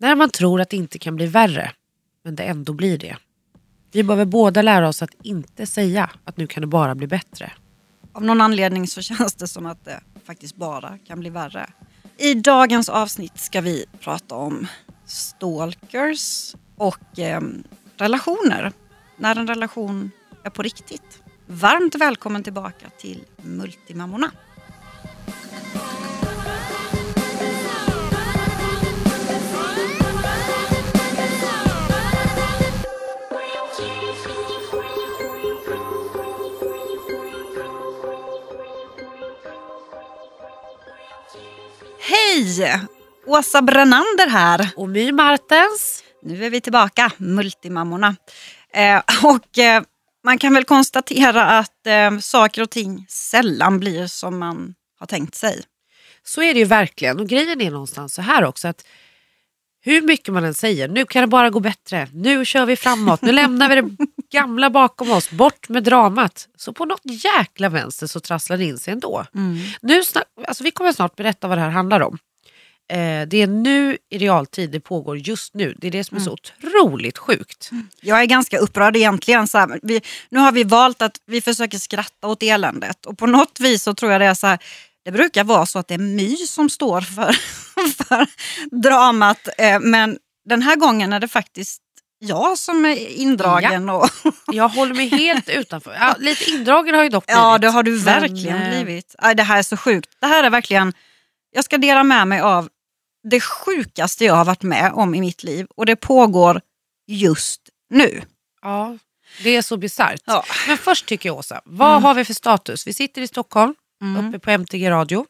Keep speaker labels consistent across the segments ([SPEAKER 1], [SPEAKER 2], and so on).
[SPEAKER 1] När man tror att det inte kan bli värre, men det ändå blir det. Vi behöver båda lära oss att inte säga att nu kan det bara bli bättre.
[SPEAKER 2] Av någon anledning så känns det som att det faktiskt bara kan bli värre. I dagens avsnitt ska vi prata om stalkers och eh, relationer. När en relation är på riktigt. Varmt välkommen tillbaka till Multimammorna. Hej! Åsa Brannander här.
[SPEAKER 1] Och My Martens.
[SPEAKER 2] Nu är vi tillbaka, Multimammorna. Eh, och eh, man kan väl konstatera att eh, saker och ting sällan blir som man har tänkt sig.
[SPEAKER 1] Så är det ju verkligen. Och grejen är någonstans så här också att hur mycket man än säger, nu kan det bara gå bättre, nu kör vi framåt, nu lämnar vi det gamla bakom oss, bort med dramat. Så på något jäkla vänster så trasslar det in sig ändå.
[SPEAKER 2] Mm.
[SPEAKER 1] Nu alltså vi kommer snart berätta vad det här handlar om. Eh, det är nu i realtid det pågår just nu. Det är det som är så otroligt sjukt.
[SPEAKER 2] Jag är ganska upprörd egentligen. Så här, vi, nu har vi valt att vi försöker skratta åt eländet och på något vis så tror jag det är så här, det brukar vara så att det är My som står för, för dramat eh, men den här gången är det faktiskt jag som är indragen. Och,
[SPEAKER 1] Jag håller mig helt utanför. Ja, lite indragen har ju dock blivit.
[SPEAKER 2] ja det har du
[SPEAKER 1] Men,
[SPEAKER 2] verkligen
[SPEAKER 1] eh,
[SPEAKER 2] blivit. Aj, det här är så sjukt. Det här är verkligen, jag ska dela med mig av det sjukaste jag har varit med om i mitt liv och det pågår just nu.
[SPEAKER 1] Ja, det är så bisarrt.
[SPEAKER 2] Ja.
[SPEAKER 1] Men först tycker jag Åsa, vad har vi för status? Vi sitter i Stockholm,
[SPEAKER 2] Mm.
[SPEAKER 1] uppe på MTG Radio.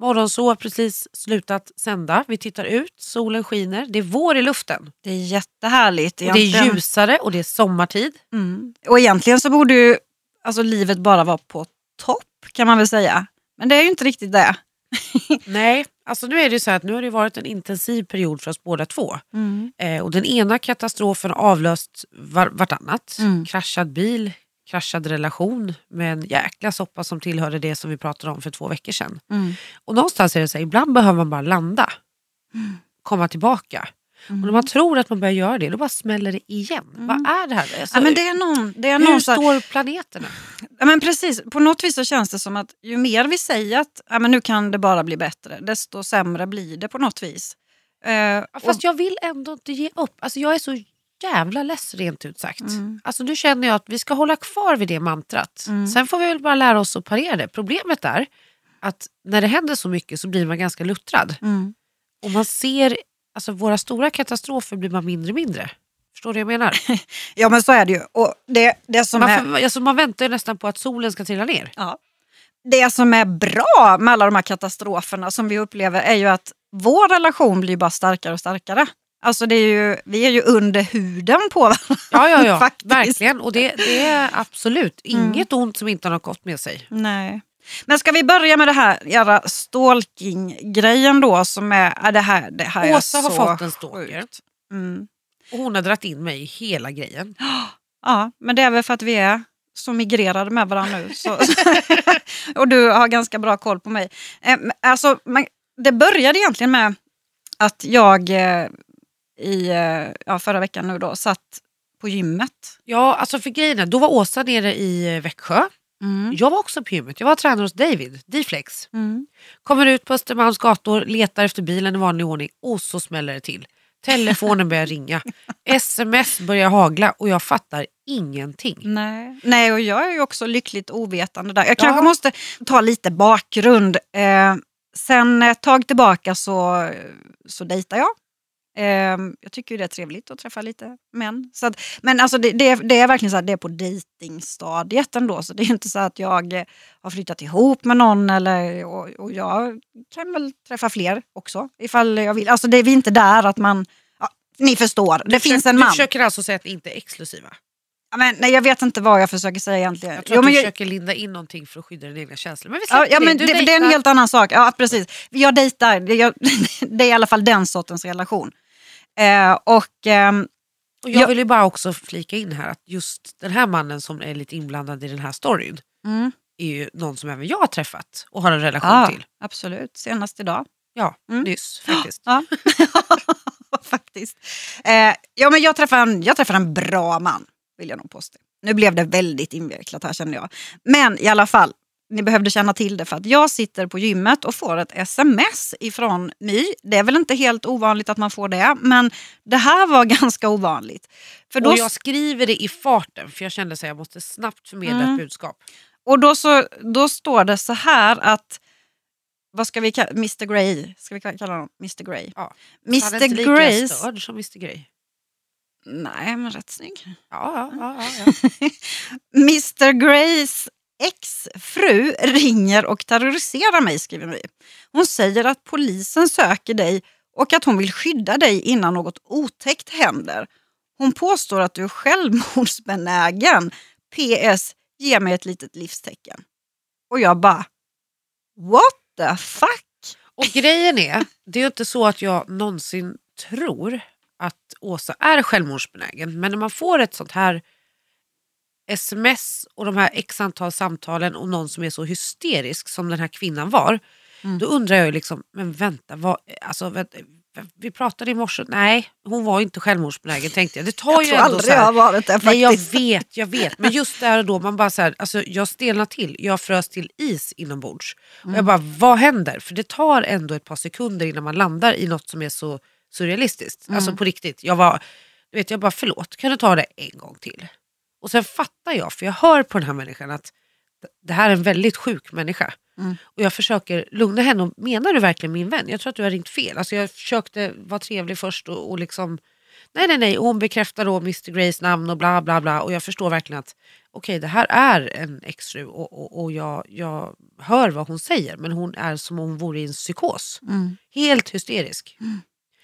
[SPEAKER 1] Morgonså har precis slutat sända. Vi tittar ut, solen skiner, det är vår i luften.
[SPEAKER 2] Det är jättehärligt.
[SPEAKER 1] Och det är ljusare och det är sommartid.
[SPEAKER 2] Mm. Och egentligen så borde ju alltså, livet bara vara på topp kan man väl säga. Men det är ju inte riktigt det.
[SPEAKER 1] Nej, alltså nu är det så att nu har det varit en intensiv period för oss båda två. Eh, och den ena katastrofen har avlöst var, vartannat.
[SPEAKER 2] Mm.
[SPEAKER 1] Kraschad bil, kraschad relation med en jäkla soppa som tillhörde det som vi pratade om för två veckor sedan.
[SPEAKER 2] Mm.
[SPEAKER 1] Och någonstans är det så här, ibland behöver man bara landa. Komma tillbaka. Och när man tror att man börjar göra det, då bara smäller det igen. Vad är det här? Alltså,
[SPEAKER 2] Ja, men det är någon, det är
[SPEAKER 1] hur
[SPEAKER 2] någon så här,
[SPEAKER 1] står planeterna?
[SPEAKER 2] ja, men precis, på något vis så känns det som att ju mer vi säger att ja, men nu kan det bara bli bättre, desto sämre blir det på något vis. Eh,
[SPEAKER 1] Ja,
[SPEAKER 2] och-
[SPEAKER 1] Fast jag vill ändå inte ge upp. Alltså, jag är så jävla less rent ut sagt.
[SPEAKER 2] Mm.
[SPEAKER 1] Alltså, nu känner jag att vi ska hålla kvar vid det mantrat.
[SPEAKER 2] Mm.
[SPEAKER 1] Sen får vi väl bara lära oss att parera det. Problemet är att när det händer så mycket så blir man ganska luttrad.
[SPEAKER 2] Mm.
[SPEAKER 1] Och man ser, alltså våra stora katastrofer blir man mindre och mindre. Förstår du vad jag menar?
[SPEAKER 2] Ja men så är det ju. Och det, det, som
[SPEAKER 1] Man,
[SPEAKER 2] är,
[SPEAKER 1] alltså, man väntar ju nästan på att solen ska trilla ner.
[SPEAKER 2] ja, det som är bra med alla de här katastroferna som vi upplever är ju att vår relation blir bara starkare och starkare. Alltså det är ju, vi är ju under huden på varandra.
[SPEAKER 1] Ja, ja, ja. Verkligen. Och det, det är absolut inget ont som inte har något gott med sig.
[SPEAKER 2] Nej. Men ska vi börja med det här jävla stalking-grejen då som är, det här, det här är
[SPEAKER 1] Åsa har fått en stalker.
[SPEAKER 2] Mm.
[SPEAKER 1] Och hon har dragit in mig i hela grejen.
[SPEAKER 2] Ja, men det är väl för att vi är så migrerade med varandra nu. Så, och du har ganska bra koll på mig. Eh, men Alltså, man, det började egentligen med att jag eh, i eh, ja, förra veckan nu då satt på gymmet.
[SPEAKER 1] Ja, alltså för grejen då var Åsa nere i eh, Växjö.
[SPEAKER 2] Mm.
[SPEAKER 1] Jag var också på gymmet. Jag var tränare hos David, D-flex.
[SPEAKER 2] Mm.
[SPEAKER 1] Kommer ut på Östermalms gator, letar efter bilen i vanlig ordning och så smäller det till. Telefonen börjar ringa, sms börjar hagla och jag fattar ingenting.
[SPEAKER 2] Nej. Nej, och jag är ju också lyckligt ovetande där. Jag
[SPEAKER 1] Ja.
[SPEAKER 2] kanske måste ta lite bakgrund. Eh, sen ett tag tillbaka så, så dejtar jag. Eh, jag tycker det är trevligt att träffa lite män. Så att, men alltså det, det, är- det är verkligen så att det är på dejtingstadiet ändå. Så det är inte så att jag eh, har flyttat ihop med någon eller, och, och jag kan väl träffa fler också ifall jag vill. Alltså det är vi inte där att man, ja, ni förstår, det
[SPEAKER 1] Du
[SPEAKER 2] finns
[SPEAKER 1] försöker-
[SPEAKER 2] en
[SPEAKER 1] Du
[SPEAKER 2] man.
[SPEAKER 1] försöker alltså säga att ni inte är exklusiva?
[SPEAKER 2] Ja, men, nej, jag vet inte vad jag försöker säga egentligen.
[SPEAKER 1] Jag tror
[SPEAKER 2] Jo,
[SPEAKER 1] att du
[SPEAKER 2] jag-
[SPEAKER 1] försöker linda in någonting för att skydda dina egna känslor. Men vi
[SPEAKER 2] Ja, ja, men
[SPEAKER 1] det.
[SPEAKER 2] det,
[SPEAKER 1] Du
[SPEAKER 2] det är en helt annan sak. Ja, precis. Jag dejtar. Det- Jag, det är i alla fall den sortens relation. Eh, och ehm,
[SPEAKER 1] Och jag
[SPEAKER 2] Ja.
[SPEAKER 1] vill ju bara också flika in här att just den här mannen som är lite inblandad i den här storyn
[SPEAKER 2] mm,
[SPEAKER 1] är ju någon som även jag har träffat och har en relation
[SPEAKER 2] ja,
[SPEAKER 1] till.
[SPEAKER 2] absolut. Senast idag.
[SPEAKER 1] Ja,
[SPEAKER 2] Mm.
[SPEAKER 1] nyss faktiskt.
[SPEAKER 2] Ja, faktiskt. Eh, ja, men jag, träffade en, jag träffade en bra man, vill jag nog påstå. Nu blev det väldigt invecklat här kände jag. Men i alla fall, ni behövde känna till det för att jag sitter på gymmet och får ett sms ifrån My. Det är väl inte helt ovanligt att man får det, men det här var ganska ovanligt. För då,
[SPEAKER 1] Och jag skriver det i farten för jag kände att jag måste snabbt förmedla
[SPEAKER 2] Mm.
[SPEAKER 1] ett budskap.
[SPEAKER 2] och då, så, då står det så här att, vad ska vi kalla Mr Grey? Ska vi kalla honom Mr Grey?
[SPEAKER 1] Ja. Han är
[SPEAKER 2] Mr
[SPEAKER 1] inte lika
[SPEAKER 2] Grace.
[SPEAKER 1] störd som Mr Grey.
[SPEAKER 2] Nej, men rätt snygg.
[SPEAKER 1] Ja, ja, ja, ja, ja.
[SPEAKER 2] Mr Grays exfru ringer och terroriserar mig, skriver vi. Hon säger att polisen söker dig och att hon vill skydda dig innan något otäckt händer. Hon påstår att du är självmordsbenägen. PS. Ge mig ett litet livstecken. Och jag bara, what the fuck?
[SPEAKER 1] Och grejen är, det är inte så att jag någonsin tror att Åsa är självmordsbenägen. Men när man får ett sånt här sms och de här x antal samtalen och någon som är så hysterisk som den här kvinnan var.
[SPEAKER 2] Mm.
[SPEAKER 1] Då undrar jag liksom, men vänta, vad, alltså, vänta, vi pratade i morse, nej hon var inte självmordsbenägen tänkte jag. Det tar
[SPEAKER 2] Jag
[SPEAKER 1] ju
[SPEAKER 2] tror
[SPEAKER 1] ändå
[SPEAKER 2] aldrig jag har varit där
[SPEAKER 1] Nej jag
[SPEAKER 2] faktiskt.
[SPEAKER 1] vet, jag vet. Men just där och då, man bara så här, alltså, jag stelnar till. Jag frös till is inombords. Och
[SPEAKER 2] Mm.
[SPEAKER 1] jag bara, vad händer? För det tar ändå ett par sekunder innan man landar i något som är så surrealistiskt.
[SPEAKER 2] Mm.
[SPEAKER 1] Alltså på riktigt. Jag var, du vet, jag bara, förlåt, kan du ta det en gång till? Och sen fattar jag, för jag hör på den här människan att det här är en väldigt sjuk människa.
[SPEAKER 2] Mm.
[SPEAKER 1] Och jag försöker lugna henne. Och, Menar du verkligen min vän? Jag tror att du har ringt fel. Alltså jag försökte vara trevlig först och, och liksom Nej, nej, nej. Och hon bekräftar då Mr Grays namn och bla bla bla. Och jag förstår verkligen att okej, det här är en exfru och, och, och jag, jag hör vad hon säger. Men hon är som om hon vore i en psykos.
[SPEAKER 2] Mm.
[SPEAKER 1] Helt hysterisk.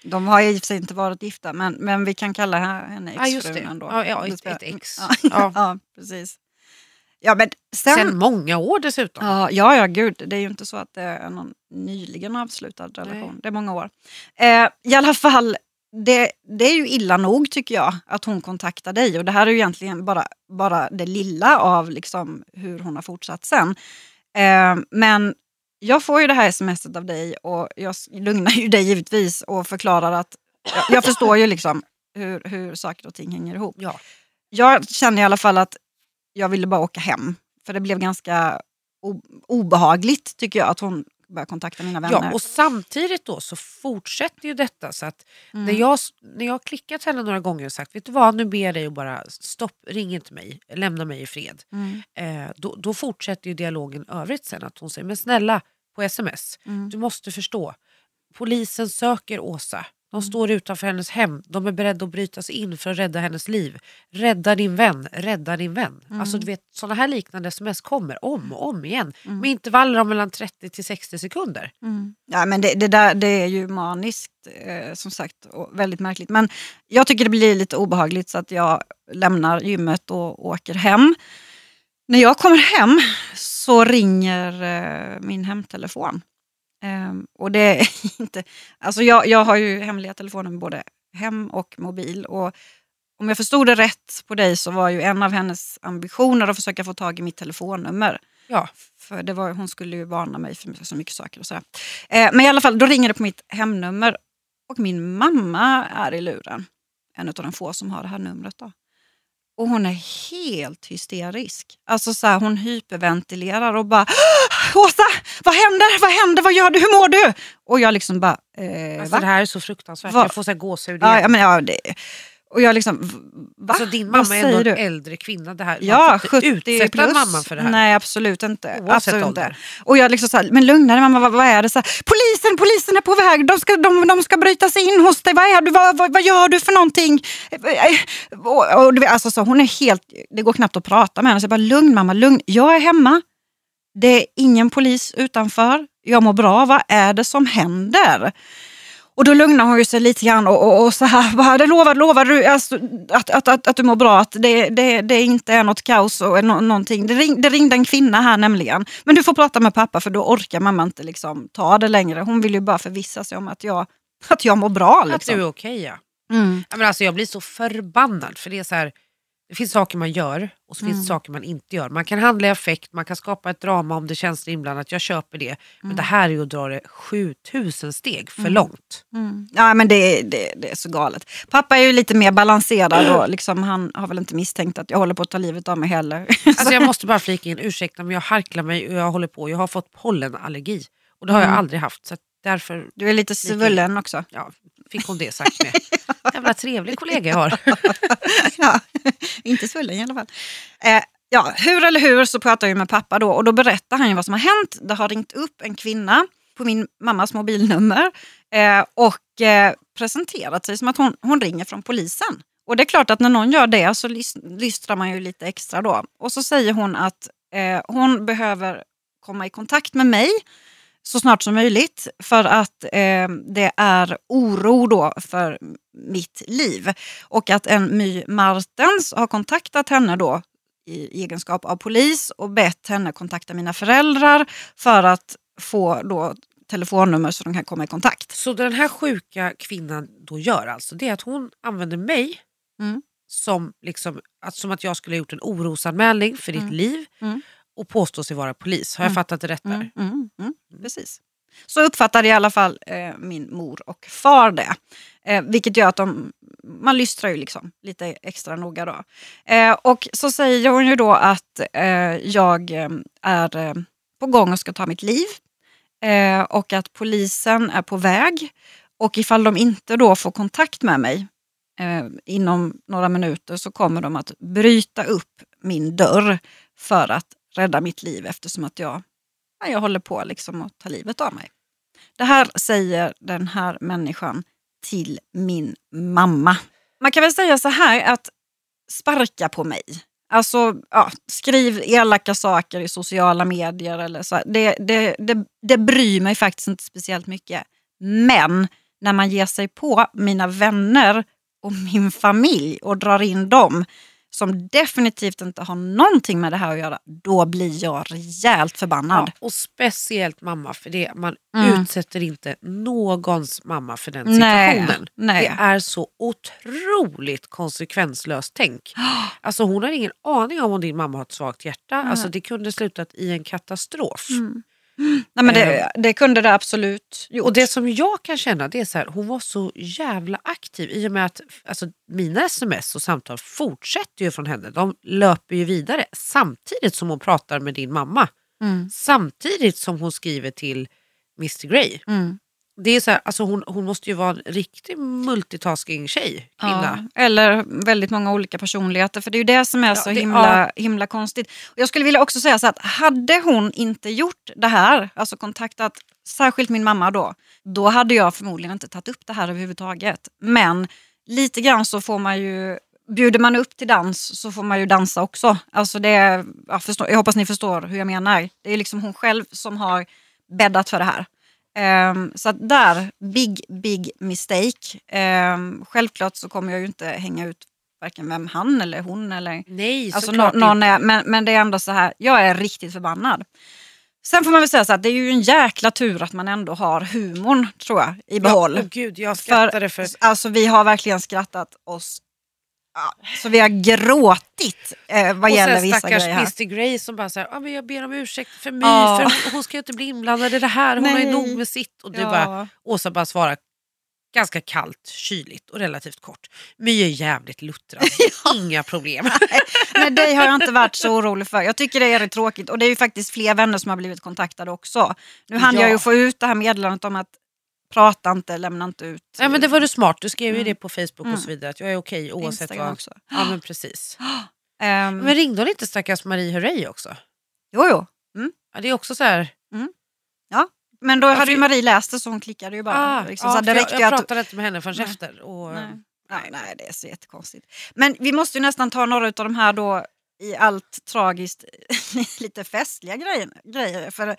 [SPEAKER 2] De har i och för sig inte varit gifta, men, men vi kan kalla henne
[SPEAKER 1] Ja, just
[SPEAKER 2] exfrun
[SPEAKER 1] det.
[SPEAKER 2] ändå.
[SPEAKER 1] Ja, ja, ett, ett ex.
[SPEAKER 2] Ja,
[SPEAKER 1] Ja.
[SPEAKER 2] ja, precis. Ja, men sen,
[SPEAKER 1] Sen många år dessutom.
[SPEAKER 2] ja, ja, ja, gud. Det är ju inte så att det är någon nyligen avslutad relation.
[SPEAKER 1] Nej.
[SPEAKER 2] Det är många år. Eh, I alla fall, det, det är ju illa nog tycker jag att hon kontaktar dig. Och det här är ju egentligen bara, bara det lilla av liksom hur hon har fortsatt sen. Eh, men jag får ju det här smset av dig och jag lugnar ju dig givetvis och förklarar att jag, jag förstår ju liksom hur, hur saker och ting hänger ihop.
[SPEAKER 1] Ja.
[SPEAKER 2] Jag känner i alla fall att jag ville bara åka hem. För det blev ganska obehagligt tycker jag att hon började kontakta mina vänner.
[SPEAKER 1] Ja, och samtidigt då så fortsätter ju detta. Så att
[SPEAKER 2] Mm.
[SPEAKER 1] när, jag, när jag har klickat henne några gånger och sagt vet du vad, nu ber jag dig att bara stopp, ring inte mig, lämna mig i fred.
[SPEAKER 2] Mm.
[SPEAKER 1] Eh, då, då fortsätter ju dialogen övrigt sen att hon säger men snälla på sms,
[SPEAKER 2] Mm.
[SPEAKER 1] du måste förstå. Polisen söker Åsa. De
[SPEAKER 2] Mm.
[SPEAKER 1] står utanför hennes hem. De är beredda att bryta sig in för att rädda hennes liv. Rädda din vän, rädda din vän.
[SPEAKER 2] Mm.
[SPEAKER 1] Alltså du vet, sådana här liknande sms kommer om och om igen. Med intervaller om mellan 30 till 60 sekunder.
[SPEAKER 2] Mm. Ja, men det, det, där, det är ju maniskt eh, som sagt och väldigt märkligt. Men jag tycker det blir lite obehagligt så att jag lämnar gymmet och åker hem. När jag kommer hem så ringer eh, min hemtelefon. Ehm, och det är inte... Alltså jag, jag har ju hemliga telefoner med både hem och mobil. Och om jag förstod det rätt på dig så var ju en av hennes ambitioner att försöka få tag i mitt telefonnummer.
[SPEAKER 1] Ja,
[SPEAKER 2] För det var, hon skulle ju varna mig för så mycket saker. och sådär. Eh, men i alla fall, då ringer det på mitt hemnummer och min mamma är i luren. En av de få som har det här numret. Då. Och hon är helt hysterisk. Alltså så här, hon hyperventilerar och bara Åsa, vad händer? Vad händer? Vad gör du? Hur mår du? Och jag liksom bara, eh,
[SPEAKER 1] alltså
[SPEAKER 2] va?
[SPEAKER 1] det här är så fruktansvärt.
[SPEAKER 2] Va?
[SPEAKER 1] Jag får så här gåshud igen.
[SPEAKER 2] ja, men, ja, det, och jag liksom, va?
[SPEAKER 1] Alltså din
[SPEAKER 2] Vad
[SPEAKER 1] mamma är ändå en
[SPEAKER 2] du?
[SPEAKER 1] äldre kvinna. Det här,
[SPEAKER 2] Ja,
[SPEAKER 1] man får inte
[SPEAKER 2] 70
[SPEAKER 1] utsätta
[SPEAKER 2] plus.
[SPEAKER 1] mamman för det här.
[SPEAKER 2] Nej, absolut inte.
[SPEAKER 1] Oavsett
[SPEAKER 2] absolut
[SPEAKER 1] ålder.
[SPEAKER 2] inte. Och jag liksom så här, men lugna dig mamma, vad, vad är det? Så här, polisen, polisen är på väg, de ska, de, de ska bryta sig in hos dig. Vad, är du? Vad, vad, vad gör du för någonting? Och, och, vet, alltså, så, hon är helt, det går knappt att prata med henne. Så jag bara, lugn mamma, lugn. Jag är hemma. Det är ingen polis utanför. Jag mår bra. Vad är det som händer? Och då lugnar hon ju sig lite grann och, och, och så här, bara, det lovar, lovar du alltså, att, att, att, att du mår bra, att det, det, det inte är något kaos och nå, någonting. Det, ring, det ringde en kvinna här nämligen. Men du får prata med pappa för då orkar mamma inte liksom, ta det längre. Hon vill ju bara förvissa sig om att jag, att jag mår bra.
[SPEAKER 1] Att du
[SPEAKER 2] Liksom.
[SPEAKER 1] är okej ja.
[SPEAKER 2] Mm.
[SPEAKER 1] Men alltså, jag blir så förbannad för det är så här, Det finns saker man gör och så finns
[SPEAKER 2] Mm.
[SPEAKER 1] det saker man inte gör. Man kan handla i affekt, man kan skapa ett drama om det känns inblandat. Jag köper det. Men
[SPEAKER 2] Mm.
[SPEAKER 1] det här är ju att dra det 7000 steg för långt.
[SPEAKER 2] Mm. Ja, men det, det, det är så galet. Pappa är ju lite mer balanserad och liksom, han har väl inte misstänkt att jag håller på att ta livet av mig heller.
[SPEAKER 1] Alltså jag måste bara flika in, ursäkta men jag harklar mig och jag håller på. Jag har fått pollenallergi och det har jag
[SPEAKER 2] Mm.
[SPEAKER 1] aldrig haft. Så därför
[SPEAKER 2] Du är lite svullen också.
[SPEAKER 1] ja, fick hon det sagt med. Jävla trevlig kollega jag har.
[SPEAKER 2] ja, inte svullen i alla fall. Eh, ja, hur eller hur så pratar jag med pappa då och då berättar han ju vad som har hänt. Det har ringt upp en kvinna på min mammas mobilnummer eh, och eh, presenterat sig som att hon, hon ringer från polisen. Och det är klart att när någon gör det så lys- lystrar man ju lite extra då. Och så säger hon att eh, hon behöver komma i kontakt med mig så snart som möjligt för att eh, det är oro då för mitt liv. Och att en My Martens har kontaktat henne då i egenskap av polis och bett henne kontakta mina föräldrar för att få då telefonnummer så de kan komma i kontakt.
[SPEAKER 1] Så den här sjuka kvinnan då gör alltså, det är att hon använder mig
[SPEAKER 2] Mm.
[SPEAKER 1] som, liksom, att, som att jag skulle ha gjort en orosanmälning för ditt
[SPEAKER 2] Mm.
[SPEAKER 1] liv
[SPEAKER 2] Mm.
[SPEAKER 1] Och påstå sig vara polis. Har jag
[SPEAKER 2] Mm.
[SPEAKER 1] fattat det rätt där?
[SPEAKER 2] Mm, mm, mm, precis. Så uppfattade i alla fall eh, min mor och far det. Eh, vilket gör att de, man lystrar ju liksom lite extra noga då. Eh, och så säger hon ju då att eh, jag eh, är eh, på gång och ska ta mitt liv. Och att polisen är på väg. Och ifall de inte då får kontakt med mig inom några minuter så kommer de att bryta upp min dörr för att rädda mitt liv eftersom att jag, ja, jag håller på liksom att ta livet av mig. Det här säger den här människan till min mamma. Man kan väl säga så här att sparka på mig. Alltså ja, skriv elaka saker i sociala medier eller så. Det, det, det, det bryr mig faktiskt inte speciellt mycket. Men när man ger sig på mina vänner och min familj och drar in dem som definitivt inte har någonting med det här att göra, då blir jag rejält förbannad.
[SPEAKER 1] Ja, och speciellt mamma för det. Man
[SPEAKER 2] Mm.
[SPEAKER 1] utsätter inte någons mamma för den
[SPEAKER 2] Nej,
[SPEAKER 1] situationen.
[SPEAKER 2] nej.
[SPEAKER 1] Det är så otroligt konsekvenslöst tänk. Alltså hon har ingen aning om om din mamma har ett svagt hjärta. Alltså det kunde slutat i en katastrof.
[SPEAKER 2] Mm. Nej, men det, det kunde det absolut gjort.
[SPEAKER 1] Och det som jag kan känna det är så här, hon var så jävla aktiv i och med att alltså, mina sms och samtal fortsätter ju från henne. De löper ju vidare samtidigt som hon pratar med din mamma.
[SPEAKER 2] Mm.
[SPEAKER 1] Samtidigt som hon skriver till Mr Grey.
[SPEAKER 2] Mm.
[SPEAKER 1] Det är så här, alltså hon, hon måste ju vara en riktig multitasking tjej, kvinna.
[SPEAKER 2] Ja, eller väldigt många olika personligheter. För det är ju det som är
[SPEAKER 1] Ja,
[SPEAKER 2] så
[SPEAKER 1] det-
[SPEAKER 2] himla, himla konstigt. Jag skulle vilja också säga så att hade hon inte gjort det här, alltså kontaktat särskilt min mamma då, då hade jag förmodligen inte tagit upp det här överhuvudtaget. Men lite grann så får man ju Bjuder man upp till dans så får man ju dansa också. Alltså det, är- jag, förstår, jag hoppas ni förstår hur jag menar. Det är liksom hon själv som har bäddat för det här. Ehm, så att där, big, big mistake. Ehm, självklart så kommer jag ju inte hänga ut varken vem han eller hon eller
[SPEAKER 1] Nej,
[SPEAKER 2] alltså, någon är, men, men det är ändå så här, jag är riktigt förbannad. Sen får man väl säga så att det är ju en jäkla tur att man ändå har humorn tror jag i behåll.
[SPEAKER 1] Ja, åh gud, jag skrattade för...
[SPEAKER 2] Alltså vi har verkligen skrattat oss Ja, så vi har gråtit eh, vad
[SPEAKER 1] och
[SPEAKER 2] gäller
[SPEAKER 1] sen
[SPEAKER 2] vissa
[SPEAKER 1] stackars
[SPEAKER 2] grejer här.
[SPEAKER 1] Mr Grey som bara säger ah, men jag ber om ursäkt för mig
[SPEAKER 2] Ja.
[SPEAKER 1] för hon, hon ska ju inte bli inblandad i det här, hon har ju
[SPEAKER 2] Nej.
[SPEAKER 1] nog med sitt. Och du
[SPEAKER 2] Ja.
[SPEAKER 1] bara, Åsa bara svarar ganska kallt, kyligt och relativt kort. My är jävligt luttrad, inga problem.
[SPEAKER 2] Nej, dig har jag inte varit så orolig för. Jag tycker det är tråkigt och det är ju faktiskt fler vänner som har blivit kontaktade också. Nu hann
[SPEAKER 1] Ja.
[SPEAKER 2] jag ju få ut det här meddelandet om att prata inte, lämna inte ut.
[SPEAKER 1] Nej, men det var du smart, du skrev ju
[SPEAKER 2] Mm.
[SPEAKER 1] det på Facebook
[SPEAKER 2] Mm.
[SPEAKER 1] och så vidare att jag är okej oavsett
[SPEAKER 2] Instagram
[SPEAKER 1] vad.
[SPEAKER 2] också.
[SPEAKER 1] Ja men precis.
[SPEAKER 2] Ehm,
[SPEAKER 1] Men ringde hon inte stackars Marie Herrey också?
[SPEAKER 2] jo, jo.
[SPEAKER 1] Ja, det är också så här...
[SPEAKER 2] Men då hade ju Marie läst det så hon klickade ju bara.
[SPEAKER 1] Ah,
[SPEAKER 2] liksom,
[SPEAKER 1] ja,
[SPEAKER 2] så
[SPEAKER 1] för
[SPEAKER 2] det
[SPEAKER 1] jag, jag
[SPEAKER 2] att...
[SPEAKER 1] pratade inte med henne förrän
[SPEAKER 2] Nej.
[SPEAKER 1] efter. Och,
[SPEAKER 2] Nej. Ja, nej, det är så jättekonstigt. Men vi måste ju nästan ta några av de här då i allt tragiskt lite festliga grejer. grejer för, för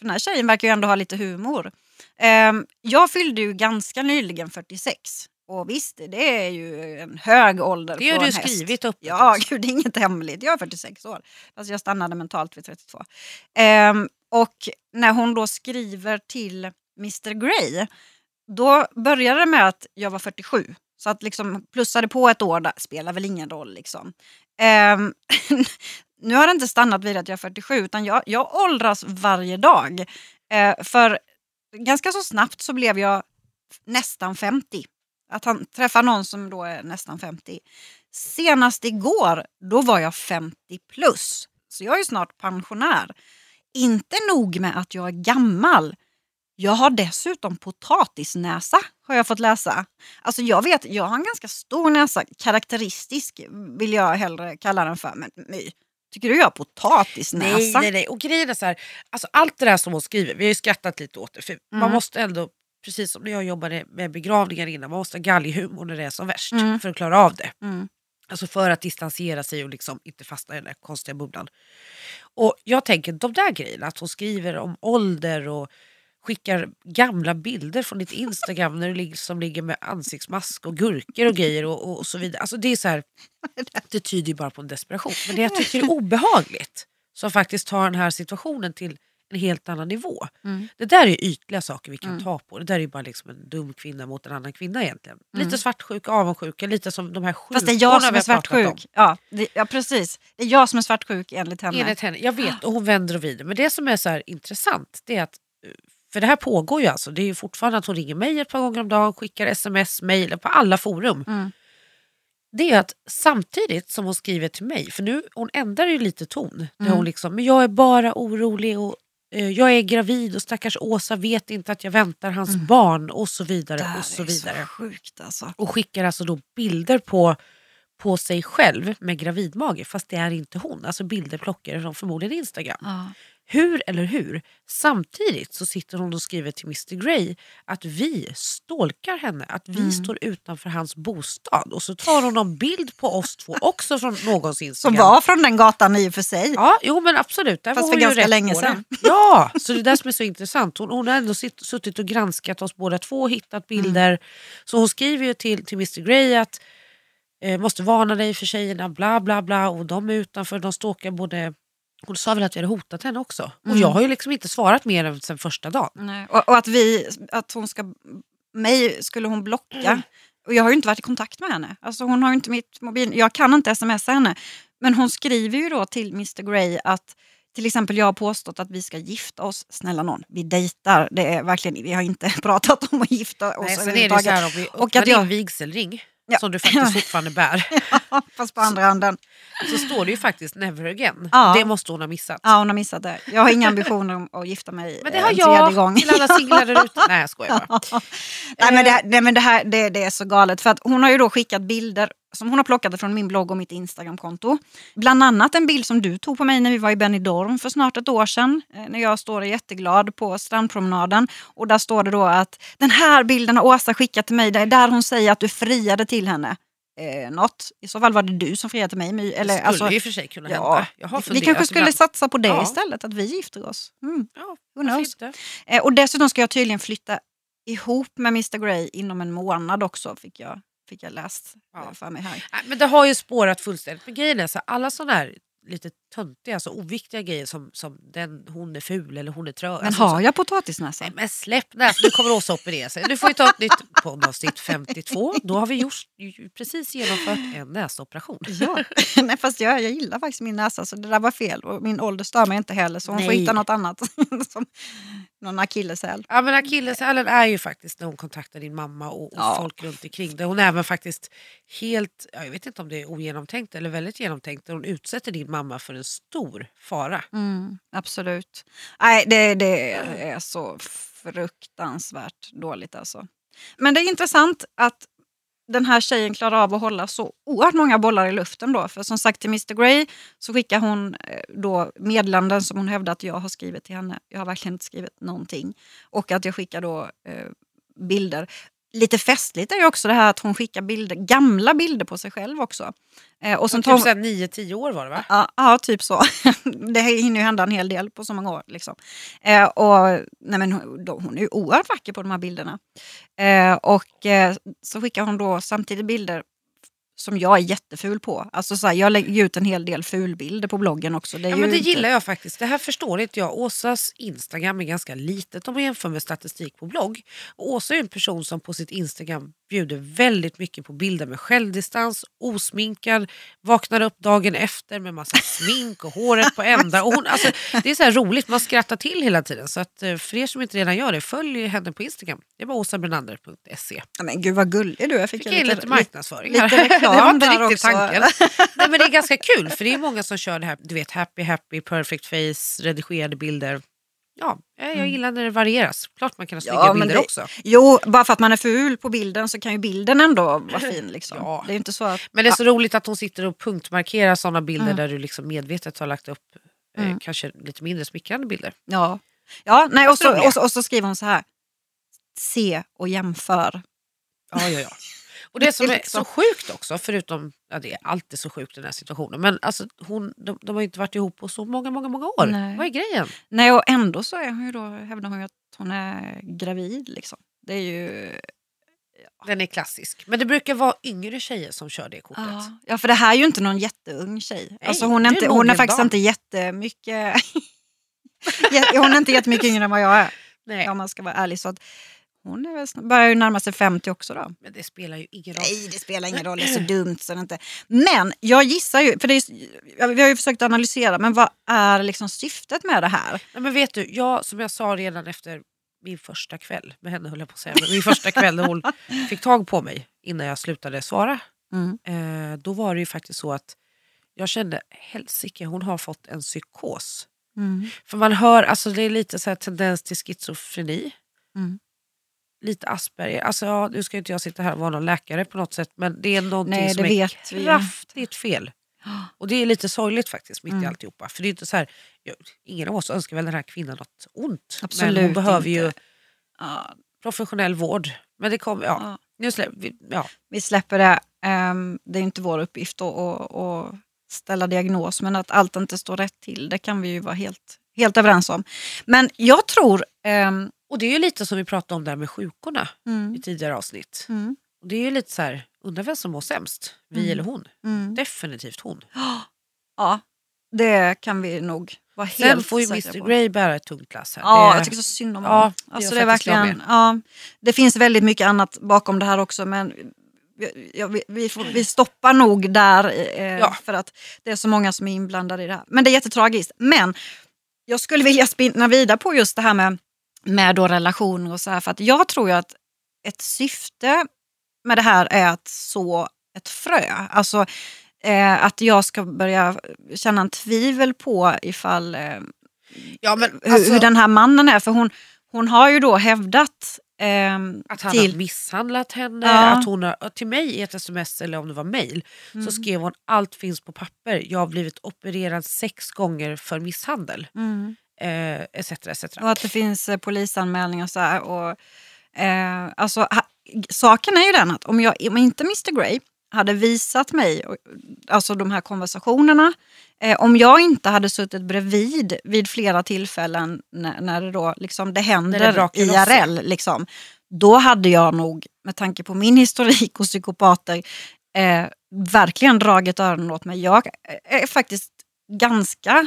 [SPEAKER 2] den här tjejen verkar ju ändå ha lite humor. Ehm, jag fyllde ju ganska nyligen 46. Och visst, det är ju en hög ålder
[SPEAKER 1] Det har
[SPEAKER 2] på
[SPEAKER 1] du
[SPEAKER 2] en häst.
[SPEAKER 1] skrivit upp.
[SPEAKER 2] Ja, gud, det är inget hemligt. Jag är 46 år. Fast jag stannade mentalt vid 32. Ehm, och när hon då skriver till Mr Grey, då började det med att jag var 47. Så att liksom plussade på ett år där spelar väl ingen roll. Liksom. Ehm, nu har det inte stannat vid att jag är 47 utan jag, jag åldras varje dag. Eh, för ganska så snabbt så blev jag nästan 50. Att han träffar någon som då är nästan 50. Senast igår, då var jag 50 plus. Så jag är snart pensionär. Inte nog med att jag är gammal. Jag har dessutom potatisnäsa har jag fått läsa. Alltså jag vet, jag har en ganska stor näsa. Karaktäristisk vill jag hellre kalla den för. Men My, tycker du jag har potatisnäsa?
[SPEAKER 1] Nej, nej, nej. Och grejen är så här, alltså allt det där som hon skriver, vi har ju skrattat lite åt det. För Man
[SPEAKER 2] Mm.
[SPEAKER 1] måste ändå, precis som när jag jobbade med begravningar innan, man måste ha galghumor när det är som värst
[SPEAKER 2] Mm.
[SPEAKER 1] för att klara av det.
[SPEAKER 2] Mm.
[SPEAKER 1] Alltså för att distansera sig och liksom inte fastna i den där konstiga bubblan. Och jag tänker de där grejerna, att hon skriver om ålder och skickar gamla bilder från ditt Instagram när du ligger, som ligger med ansiktsmask och gurkor och grejer och, och, och så vidare. Alltså det är så här, det tyder ju bara på en desperation. Men det jag tycker är obehagligt, som faktiskt tar den här situationen till en helt annan nivå.
[SPEAKER 2] Mm.
[SPEAKER 1] Det där är ytliga saker vi kan
[SPEAKER 2] Mm.
[SPEAKER 1] ta på. Det där är ju bara liksom en dum kvinna mot en annan kvinna egentligen.
[SPEAKER 2] Mm.
[SPEAKER 1] Lite svartsjuka, avundsjuka, lite som de här sjukdomarna
[SPEAKER 2] Fast det är jag som
[SPEAKER 1] vi
[SPEAKER 2] är
[SPEAKER 1] har pratat om.
[SPEAKER 2] svartsjuk. Ja, det, ja, precis. Det är jag som är svartsjuk enligt henne.
[SPEAKER 1] Enligt henne. Jag vet och hon vänder och vrider. Men det som är så intressant det är att eh, för det här pågår ju alltså. Det är ju fortfarande att hon ringer mig ett par gånger om dagen, skickar sms, mejl på alla forum.
[SPEAKER 2] Mm.
[SPEAKER 1] Det är att samtidigt som hon skriver till mig, för nu hon ändrar ju lite ton.
[SPEAKER 2] Mm.
[SPEAKER 1] hon liksom, men jag är bara orolig och eh, jag är gravid och stackars Åsa vet inte att jag väntar hans barn och så vidare.
[SPEAKER 2] Mm.
[SPEAKER 1] Och så vidare.
[SPEAKER 2] så sjukt alltså.
[SPEAKER 1] Och skickar alltså då bilder på, på sig själv med gravidmage fast det är inte hon. Alltså bilder plockar från förmodligen Instagram.
[SPEAKER 2] Ja.
[SPEAKER 1] Hur eller hur? Samtidigt så sitter hon och skriver till Mr Grey att vi stalkar henne, att vi
[SPEAKER 2] Mm.
[SPEAKER 1] står utanför hans bostad. Och så tar hon en bild på oss två också från någons
[SPEAKER 2] Som
[SPEAKER 1] Instagram.
[SPEAKER 2] var från den gatan i och för sig.
[SPEAKER 1] Ja, jo men absolut. Där
[SPEAKER 2] Fast
[SPEAKER 1] var
[SPEAKER 2] för ganska länge sedan.
[SPEAKER 1] Ja, så det är det som är så intressant. Hon, hon har ändå sitt, suttit och granskat oss båda två och hittat bilder.
[SPEAKER 2] Mm.
[SPEAKER 1] Så hon skriver ju till, till Mr Grey att eh, måste varna dig för tjejerna, bla bla bla. Och de är utanför, de stalkar både... Hon sa väl att vi hade hotat henne också. Och
[SPEAKER 2] Mm.
[SPEAKER 1] jag har ju liksom inte svarat mer än sen första dagen.
[SPEAKER 2] Nej. Och, och att, vi, att hon ska... Mig skulle hon blocka.
[SPEAKER 1] Mm.
[SPEAKER 2] Och jag har ju inte varit i kontakt med henne. Alltså hon har ju inte mitt mobil... Jag kan inte smsa henne. Men hon skriver ju då till Mr Grey att till exempel jag har påstått att vi ska gifta oss. Snälla någon, vi dejtar. Det är verkligen, vi har inte pratat om att gifta oss
[SPEAKER 1] Nej, sen är det så här om vi
[SPEAKER 2] Och
[SPEAKER 1] öppnar
[SPEAKER 2] att jag-
[SPEAKER 1] din vigselring,
[SPEAKER 2] Ja.
[SPEAKER 1] som du faktiskt fortfarande bär,
[SPEAKER 2] Fast på andra handen.
[SPEAKER 1] så står det ju faktiskt never again.
[SPEAKER 2] Ja.
[SPEAKER 1] Det måste hon ha missat.
[SPEAKER 2] Ja, hon har missat det. Jag har inga ambitioner om att gifta mig
[SPEAKER 1] Men det
[SPEAKER 2] eh,
[SPEAKER 1] har jag
[SPEAKER 2] gång.
[SPEAKER 1] till alla singlar där ute. Nej jag skojar bara.
[SPEAKER 2] Nej men, det, här- nej, men det här det, det är så galet. För att hon har ju då skickat bilder som hon har plockat från min blogg och mitt Instagramkonto. Bland annat en bild som du tog på mig när vi var i Benidorm för snart ett år sedan. eh, När jag står jätteglad på strandpromenaden. Och där står det då att den här bilden har Åsa skickat till mig. Det är där hon säger att du friade till henne. Eh, något. I så fall var det du som friade till mig. My. Eller,
[SPEAKER 1] Det skulle
[SPEAKER 2] alltså,
[SPEAKER 1] ju för sig kunna
[SPEAKER 2] ja,
[SPEAKER 1] hända. Jag har
[SPEAKER 2] vi kanske skulle
[SPEAKER 1] ibland.
[SPEAKER 2] satsa på det
[SPEAKER 1] Ja.
[SPEAKER 2] istället, att vi gifter oss. Mm.
[SPEAKER 1] Ja,
[SPEAKER 2] Who knows? Eh, och dessutom ska jag tydligen flytta ihop med Mr Grey inom en månad också, fick jag, fick jag läst
[SPEAKER 1] Ja.
[SPEAKER 2] eh, för mig här.
[SPEAKER 1] Nej, men det har ju spårat fullständigt. Men grejen är så alla sådana här lite töntiga, alltså oviktiga grejer som, som den, hon är ful eller hon är trö.
[SPEAKER 2] Men
[SPEAKER 1] alltså,
[SPEAKER 2] har jag potatisnäsa?
[SPEAKER 1] Nej men släpp näsan, nu kommer Åsa operera sig. Nu får vi ta ett nytt poddavsnitt 52. Då har vi just, ju precis genomfört en näsoperation.
[SPEAKER 2] Ja. Nej, fast jag, jag gillar faktiskt min näsa så det där var fel. Och min ålder stör mig inte heller så hon får
[SPEAKER 1] Nej.
[SPEAKER 2] hitta något annat. som någon akilleshäl.
[SPEAKER 1] Ja men akilleshälen är ju faktiskt när hon kontaktar din mamma och, och
[SPEAKER 2] Ja.
[SPEAKER 1] folk runt omkring. Där hon även faktiskt helt, ja, jag vet inte om det är ogenomtänkt eller väldigt genomtänkt, där hon utsätter din mamma för en stor fara.
[SPEAKER 2] Mm, absolut. Nej, det, det är så fruktansvärt dåligt alltså. Men det är intressant att den här tjejen klarar av att hålla så oerhört många bollar i luften då. För som sagt till Mr Grey så skickar hon eh, då meddelanden som hon hävdar att jag har skrivit till henne. Jag har verkligen inte skrivit någonting. Och att jag skickar då eh, bilder. Lite festligt är ju också det här att hon skickar bilder, gamla bilder på sig själv också. Eh, och sen tar
[SPEAKER 1] typ
[SPEAKER 2] hon,
[SPEAKER 1] såhär 9-10 år var det va?
[SPEAKER 2] Ja, ja, typ så. det hinner ju hända en hel del på så många år. Liksom. Eh, och, nej, men hon, då, hon är ju oerhört vacker på de här bilderna. Eh, och eh, så skickar hon då samtidigt bilder som jag är jätteful på. Alltså så här, jag lägger ut en hel del fulbilder på bloggen också. Det,
[SPEAKER 1] Ja, men det
[SPEAKER 2] inte-
[SPEAKER 1] gillar jag faktiskt. Det här förstår inte jag. Åsas Instagram är ganska litet om man jämför med statistik på blogg. Och Åsa är en person som på sitt Instagram bjuder väldigt mycket på bilder med självdistans, osminkad, vaknar upp dagen efter med massa smink och håret på ända. Och hon, alltså, det är så roligt, man skrattar till hela tiden. Så att, eh, för er som inte redan gör det, följ henne på Instagram. Det är bara åsabrenander.se.
[SPEAKER 2] Ja, men gud vad gullig du är. Jag
[SPEAKER 1] Fick
[SPEAKER 2] ju
[SPEAKER 1] jag in lite marknadsföring
[SPEAKER 2] lite
[SPEAKER 1] här. det var inte riktigt
[SPEAKER 2] också.
[SPEAKER 1] tanken. Nej, men det är ganska kul för det är många som kör det här, du vet happy happy, perfect face, redigerade bilder. Ja, jag jag gillar när det varieras. Klart man kan ha snygga
[SPEAKER 2] Mm. Ja,
[SPEAKER 1] bilder
[SPEAKER 2] det-
[SPEAKER 1] också.
[SPEAKER 2] Jo, bara för att man är ful på bilden så kan ju bilden ändå vara fin. Liksom.
[SPEAKER 1] Ja.
[SPEAKER 2] Det är inte så att...
[SPEAKER 1] Men det är så roligt att hon sitter och punktmarkerar sådana bilder
[SPEAKER 2] Mm.
[SPEAKER 1] där du liksom medvetet har lagt upp eh,
[SPEAKER 2] Mm.
[SPEAKER 1] kanske lite mindre smickrande bilder.
[SPEAKER 2] Ja, ja nej, och, så, och, så, och så skriver hon så här. Se och jämför.
[SPEAKER 1] Ja, ja, ja. Och det som är
[SPEAKER 2] Liksom.
[SPEAKER 1] så sjukt också, förutom, ja det är alltid så sjukt i den här situationen, men alltså hon, de, de har inte varit ihop på så många, många, många år.
[SPEAKER 2] Nej.
[SPEAKER 1] Vad är grejen?
[SPEAKER 2] Nej, och ändå så är hon ju då, hävdar hon ju att hon är gravid. Liksom. Det är ju...
[SPEAKER 1] Den är klassisk. Men det brukar vara yngre tjejer som kör det kortet.
[SPEAKER 2] Ja, ja, för det här är ju inte någon jätteung tjej.
[SPEAKER 1] Nej,
[SPEAKER 2] alltså hon, är
[SPEAKER 1] är
[SPEAKER 2] inte,
[SPEAKER 1] en
[SPEAKER 2] hon är faktiskt inte jättemycket... Jä- hon är inte jättemycket yngre än vad jag är,
[SPEAKER 1] Nej,
[SPEAKER 2] om man ska vara ärlig. Så att hon är väl, snart- börjar ju närma sig 50 också då.
[SPEAKER 1] men det spelar ju ingen roll.
[SPEAKER 2] Nej, det spelar ingen roll, det är så dumt. Så det inte. Men jag gissar ju, för det är, vi har ju försökt analysera, men vad är liksom syftet med det här?
[SPEAKER 1] Nej, men vet du, jag, som jag sa redan efter min första kväll med henne höll jag på att säga, men min första kväll när hon fick tag på mig innan jag slutade svara.
[SPEAKER 2] Mm.
[SPEAKER 1] Eh, då var det ju faktiskt så att jag kände helsike hon har fått en psykos.
[SPEAKER 2] Mm.
[SPEAKER 1] För man hör, alltså det är lite så här tendens till schizofreni.
[SPEAKER 2] Mm.
[SPEAKER 1] Lite Asperger. Alltså, ja, nu ska ju inte jag sitta här och vara någon läkare på något sätt men det är någonting
[SPEAKER 2] Nej,
[SPEAKER 1] som är
[SPEAKER 2] ju.
[SPEAKER 1] kraftigt fel. Och det är lite sorgligt faktiskt mitt i
[SPEAKER 2] Mm.
[SPEAKER 1] alltihopa. För det är inte så här, ja, ingen av oss önskar väl den här kvinnan något ont. men
[SPEAKER 2] Absolut
[SPEAKER 1] hon behöver ju
[SPEAKER 2] inte. Ja,
[SPEAKER 1] professionell vård. Men det kommer, ja.
[SPEAKER 2] ja.
[SPEAKER 1] Nu slä, vi, ja.
[SPEAKER 2] Vi släpper det. Ehm, det är inte vår uppgift att, ställa diagnos, men att allt inte står rätt till, det kan vi ju vara helt, helt överens om. Men jag tror... ehm,
[SPEAKER 1] Och det är ju lite som vi pratade om där med sjukorna
[SPEAKER 2] mm,
[SPEAKER 1] i tidigare avsnitt.
[SPEAKER 2] mm,
[SPEAKER 1] Och det är ju lite så här, undrar vem som mår sämst? Vi
[SPEAKER 2] Mm.
[SPEAKER 1] eller hon?
[SPEAKER 2] mm.
[SPEAKER 1] Definitivt hon.
[SPEAKER 2] Ja, det kan vi nog vara
[SPEAKER 1] Sen
[SPEAKER 2] helt
[SPEAKER 1] får ju
[SPEAKER 2] säkra
[SPEAKER 1] Mr
[SPEAKER 2] på.
[SPEAKER 1] Grey bära ett tungt lass här.
[SPEAKER 2] Ja,
[SPEAKER 1] det,
[SPEAKER 2] jag tycker så synd om
[SPEAKER 1] Ja,
[SPEAKER 2] honom. Alltså, det, är verkligen, ja, det finns väldigt mycket annat bakom det här också men vi, ja, vi, vi, får, vi stoppar nog där eh,
[SPEAKER 1] Ja.
[SPEAKER 2] för att det är så många som är inblandade i det här. Men det är jättetragiskt. Men jag skulle vilja spinna vidare på just det här med, med då relationer och så här för att jag tror ju att ett syfte med det här är att så ett frö. Alltså eh, att jag ska börja känna en tvivel på ifall eh,
[SPEAKER 1] ja, men,
[SPEAKER 2] hur,
[SPEAKER 1] alltså,
[SPEAKER 2] hur den här mannen är. För hon, hon har ju då hävdat ehm,
[SPEAKER 1] att han
[SPEAKER 2] till...
[SPEAKER 1] har misshandlat henne.
[SPEAKER 2] Ja.
[SPEAKER 1] Att hon har, till mig i ett sms eller om det var mail
[SPEAKER 2] Mm.
[SPEAKER 1] så skrev hon allt finns på papper. Jag har blivit opererad sex gånger för misshandel.
[SPEAKER 2] Mm.
[SPEAKER 1] Eh, etc, etc.
[SPEAKER 2] Och att det finns eh, polisanmälningar och så här. Och, eh, alltså, ha, saken är ju den att om, jag, om inte Mr Grey hade visat mig och- alltså de här konversationerna, eh, om jag inte hade suttit bredvid vid flera tillfällen när, när det, då, liksom, det händer
[SPEAKER 1] det
[SPEAKER 2] IRL, liksom, då hade jag nog, med tanke på min historik hos psykopater, eh, verkligen dragit öronen åt mig. Jag är faktiskt ganska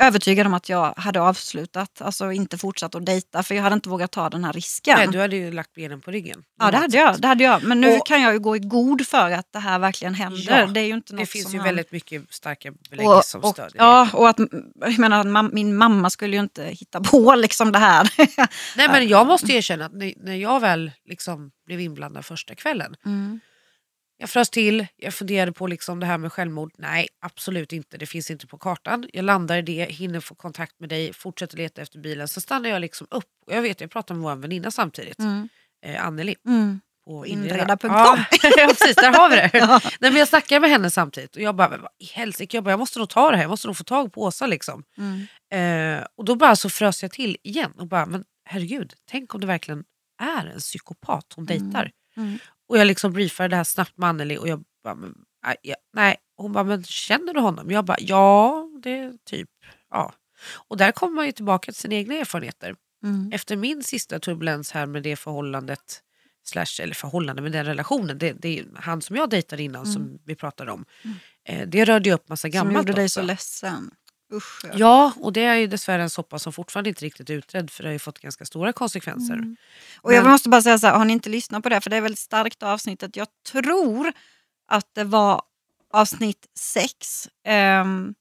[SPEAKER 2] övertygad om att jag hade avslutat, alltså inte fortsatt att dejta för jag hade inte vågat ta den här risken.
[SPEAKER 1] Nej, du hade ju lagt benen på ryggen.
[SPEAKER 2] ja det hade, jag, det hade jag, men nu
[SPEAKER 1] Och-
[SPEAKER 2] kan jag ju gå i god för att det här verkligen händer.
[SPEAKER 1] Ja,
[SPEAKER 2] det är ju inte något
[SPEAKER 1] Det finns ju
[SPEAKER 2] han...
[SPEAKER 1] väldigt mycket starka belägg
[SPEAKER 2] och,
[SPEAKER 1] som
[SPEAKER 2] och,
[SPEAKER 1] stödjer.
[SPEAKER 2] Ja, och att jag menar, min mamma skulle ju inte hitta på liksom det här.
[SPEAKER 1] Nej, men jag måste erkänna att när, när jag väl liksom blev inblandad första kvällen.
[SPEAKER 2] Mm.
[SPEAKER 1] Jag frös till, jag funderade på liksom det här med självmord. Nej, absolut inte. Det finns inte på kartan. Jag landar i det, hinner få kontakt med dig, fortsätter leta efter bilen. Så stannar jag liksom upp. Och jag vet, jag pratar med vår väninna samtidigt,
[SPEAKER 2] Mm.
[SPEAKER 1] eh, Anneli.
[SPEAKER 2] Mm.
[SPEAKER 1] På
[SPEAKER 2] Inreda.com.
[SPEAKER 1] Ja, ja, precis. Där har vi det.
[SPEAKER 2] Ja.
[SPEAKER 1] Nej, men jag snackar med henne samtidigt och jag bara, vad i helsike, jag, bara, jag måste nog ta det här. Jag måste nog få tag på Åsa. Liksom.
[SPEAKER 2] Mm.
[SPEAKER 1] Eh, och då bara så frös jag till igen och bara, men herregud, tänk om det verkligen är en psykopat hon
[SPEAKER 2] Mm.
[SPEAKER 1] dejtar.
[SPEAKER 2] Mm.
[SPEAKER 1] Och jag liksom briefade det här snabbt med Anneli och jag bara, men, nej. Hon bara, men känner du honom? Jag bara, ja, det är typ, ja. Och där kommer man ju tillbaka till sina egna erfarenheter.
[SPEAKER 2] Mm.
[SPEAKER 1] Efter min sista turbulens här med det förhållandet slash, eller förhållande, men den relationen, det, det är han som jag dejtade innan
[SPEAKER 2] Mm.
[SPEAKER 1] som vi pratade om. Eh, det rörde ju upp massa
[SPEAKER 2] Som
[SPEAKER 1] gammalt
[SPEAKER 2] gjorde dig
[SPEAKER 1] också.
[SPEAKER 2] så ledsen. Usch.
[SPEAKER 1] Ja, och det är ju dessvärre en soppa som fortfarande inte riktigt är utredd för det har ju fått ganska stora konsekvenser.
[SPEAKER 2] Mm. Och jag
[SPEAKER 1] Men-
[SPEAKER 2] måste bara säga så här, har ni inte lyssnat på det, för det är väldigt starkt avsnittet. Jag tror att det var avsnitt sex. ehm,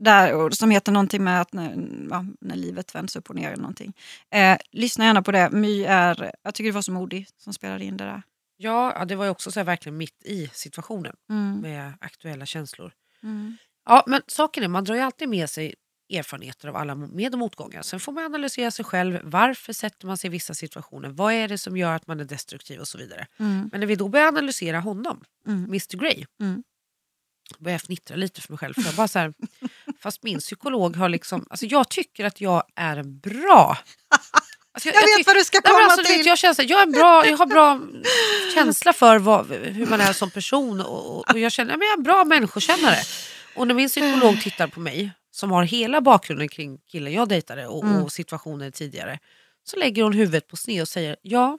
[SPEAKER 2] där, som heter någonting med att när, ja, när livet vänds upp och ner eller någonting. Eh, lyssna gärna på det. My är, jag tycker det var så modig som spelade in det där.
[SPEAKER 1] Ja, ja, det var ju också så verkligen mitt i situationen
[SPEAKER 2] Mm.
[SPEAKER 1] med aktuella känslor.
[SPEAKER 2] Mm.
[SPEAKER 1] Ja, men saken är, man drar ju alltid med sig erfarenheter av alla med och motgångar. Sen får man analysera sig själv. Varför sätter man sig i vissa situationer? Vad är det som gör att man är destruktiv och så vidare.
[SPEAKER 2] Mm.
[SPEAKER 1] Men när vi då börjar analysera honom,
[SPEAKER 2] Mm.
[SPEAKER 1] Mr Grey,
[SPEAKER 2] Mm.
[SPEAKER 1] börjar jag fnittra lite för mig själv. För jag bara så här, fast min psykolog har liksom... Alltså jag tycker att jag är bra... Alltså
[SPEAKER 2] Jag vet
[SPEAKER 1] tyck-
[SPEAKER 2] vad du ska komma
[SPEAKER 1] alltså, du vet,
[SPEAKER 2] till.
[SPEAKER 1] jag, känner jag, är bra, jag har bra känsla för vad, hur man är som person och- och jag känner att jag är en bra människokännare. Och när min psykolog tittar på mig, som har hela bakgrunden kring killen jag dejtade och,
[SPEAKER 2] Mm.
[SPEAKER 1] och situationer tidigare, så lägger hon huvudet på sned och säger ja,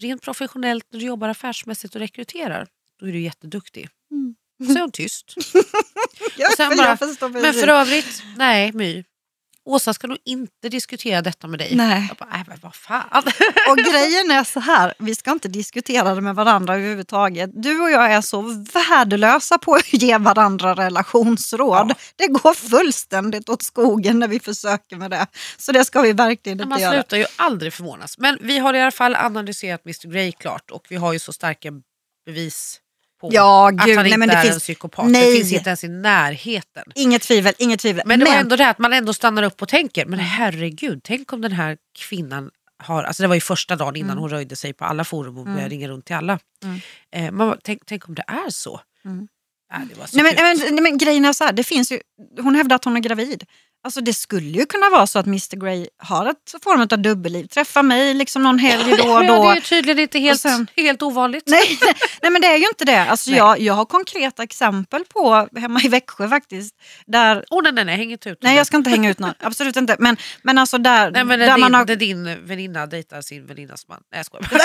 [SPEAKER 1] rent professionellt när du jobbar affärsmässigt och rekryterar, då är du jätteduktig.
[SPEAKER 2] Mm.
[SPEAKER 1] Så är hon tyst.
[SPEAKER 2] Jag,
[SPEAKER 1] bara, Men för övrigt, nej My. Åsa ska nog inte diskutera detta med dig.
[SPEAKER 2] Nej.
[SPEAKER 1] Jag bara, nej men vad fan.
[SPEAKER 2] Och grejen är så här, vi ska inte diskutera det med varandra överhuvudtaget. Du och jag är så värdelösa på att ge varandra relationsråd.
[SPEAKER 1] Ja.
[SPEAKER 2] Det går fullständigt åt skogen när vi försöker med det. Så det ska vi verkligen inte
[SPEAKER 1] Man
[SPEAKER 2] göra.
[SPEAKER 1] slutar ju aldrig förvånas. Men vi har i alla fall analyserat Mr Grey klart och vi har ju så starka bevis på
[SPEAKER 2] Ja,
[SPEAKER 1] att
[SPEAKER 2] gud,
[SPEAKER 1] han
[SPEAKER 2] nej,
[SPEAKER 1] inte
[SPEAKER 2] det
[SPEAKER 1] är
[SPEAKER 2] finns-
[SPEAKER 1] en psykopat.
[SPEAKER 2] nej.
[SPEAKER 1] Det finns inte ens i närheten.
[SPEAKER 2] Inget tvivel, inget tvivel.
[SPEAKER 1] Men det var ändå det att man ändå stannar upp och tänker, men herregud, tänk om den här kvinnan har, alltså det var ju första dagen innan
[SPEAKER 2] Mm.
[SPEAKER 1] hon röjde sig på alla forum och började
[SPEAKER 2] Mm.
[SPEAKER 1] ringa runt till alla.
[SPEAKER 2] Mm.
[SPEAKER 1] Eh, man, tänk, tänk om det är så.
[SPEAKER 2] Mm.
[SPEAKER 1] Nej, det så
[SPEAKER 2] Nej, nej, men, nej, men grejen är så här, det finns ju, hon hävdar att hon är gravid. Alltså det skulle ju kunna vara så att Mr Grey har ett form av dubbelliv. Träffar mig liksom någon helg då och
[SPEAKER 1] Ja,
[SPEAKER 2] då.
[SPEAKER 1] det är ju tydligen inte helt,
[SPEAKER 2] sen-
[SPEAKER 1] helt ovanligt.
[SPEAKER 2] Nej, nej men det är ju inte det. Alltså
[SPEAKER 1] Nej.
[SPEAKER 2] jag, jag har konkreta exempel på hemma i Växjö faktiskt. Där,
[SPEAKER 1] Oh, nej, nej, nej, häng inte ut
[SPEAKER 2] nej jag ska inte hänga ut någon, absolut inte. Men, men alltså där,
[SPEAKER 1] Nej, men
[SPEAKER 2] där
[SPEAKER 1] när din,
[SPEAKER 2] man har...
[SPEAKER 1] där din väninna dejtar sin väninnas man. Nej jag skojar.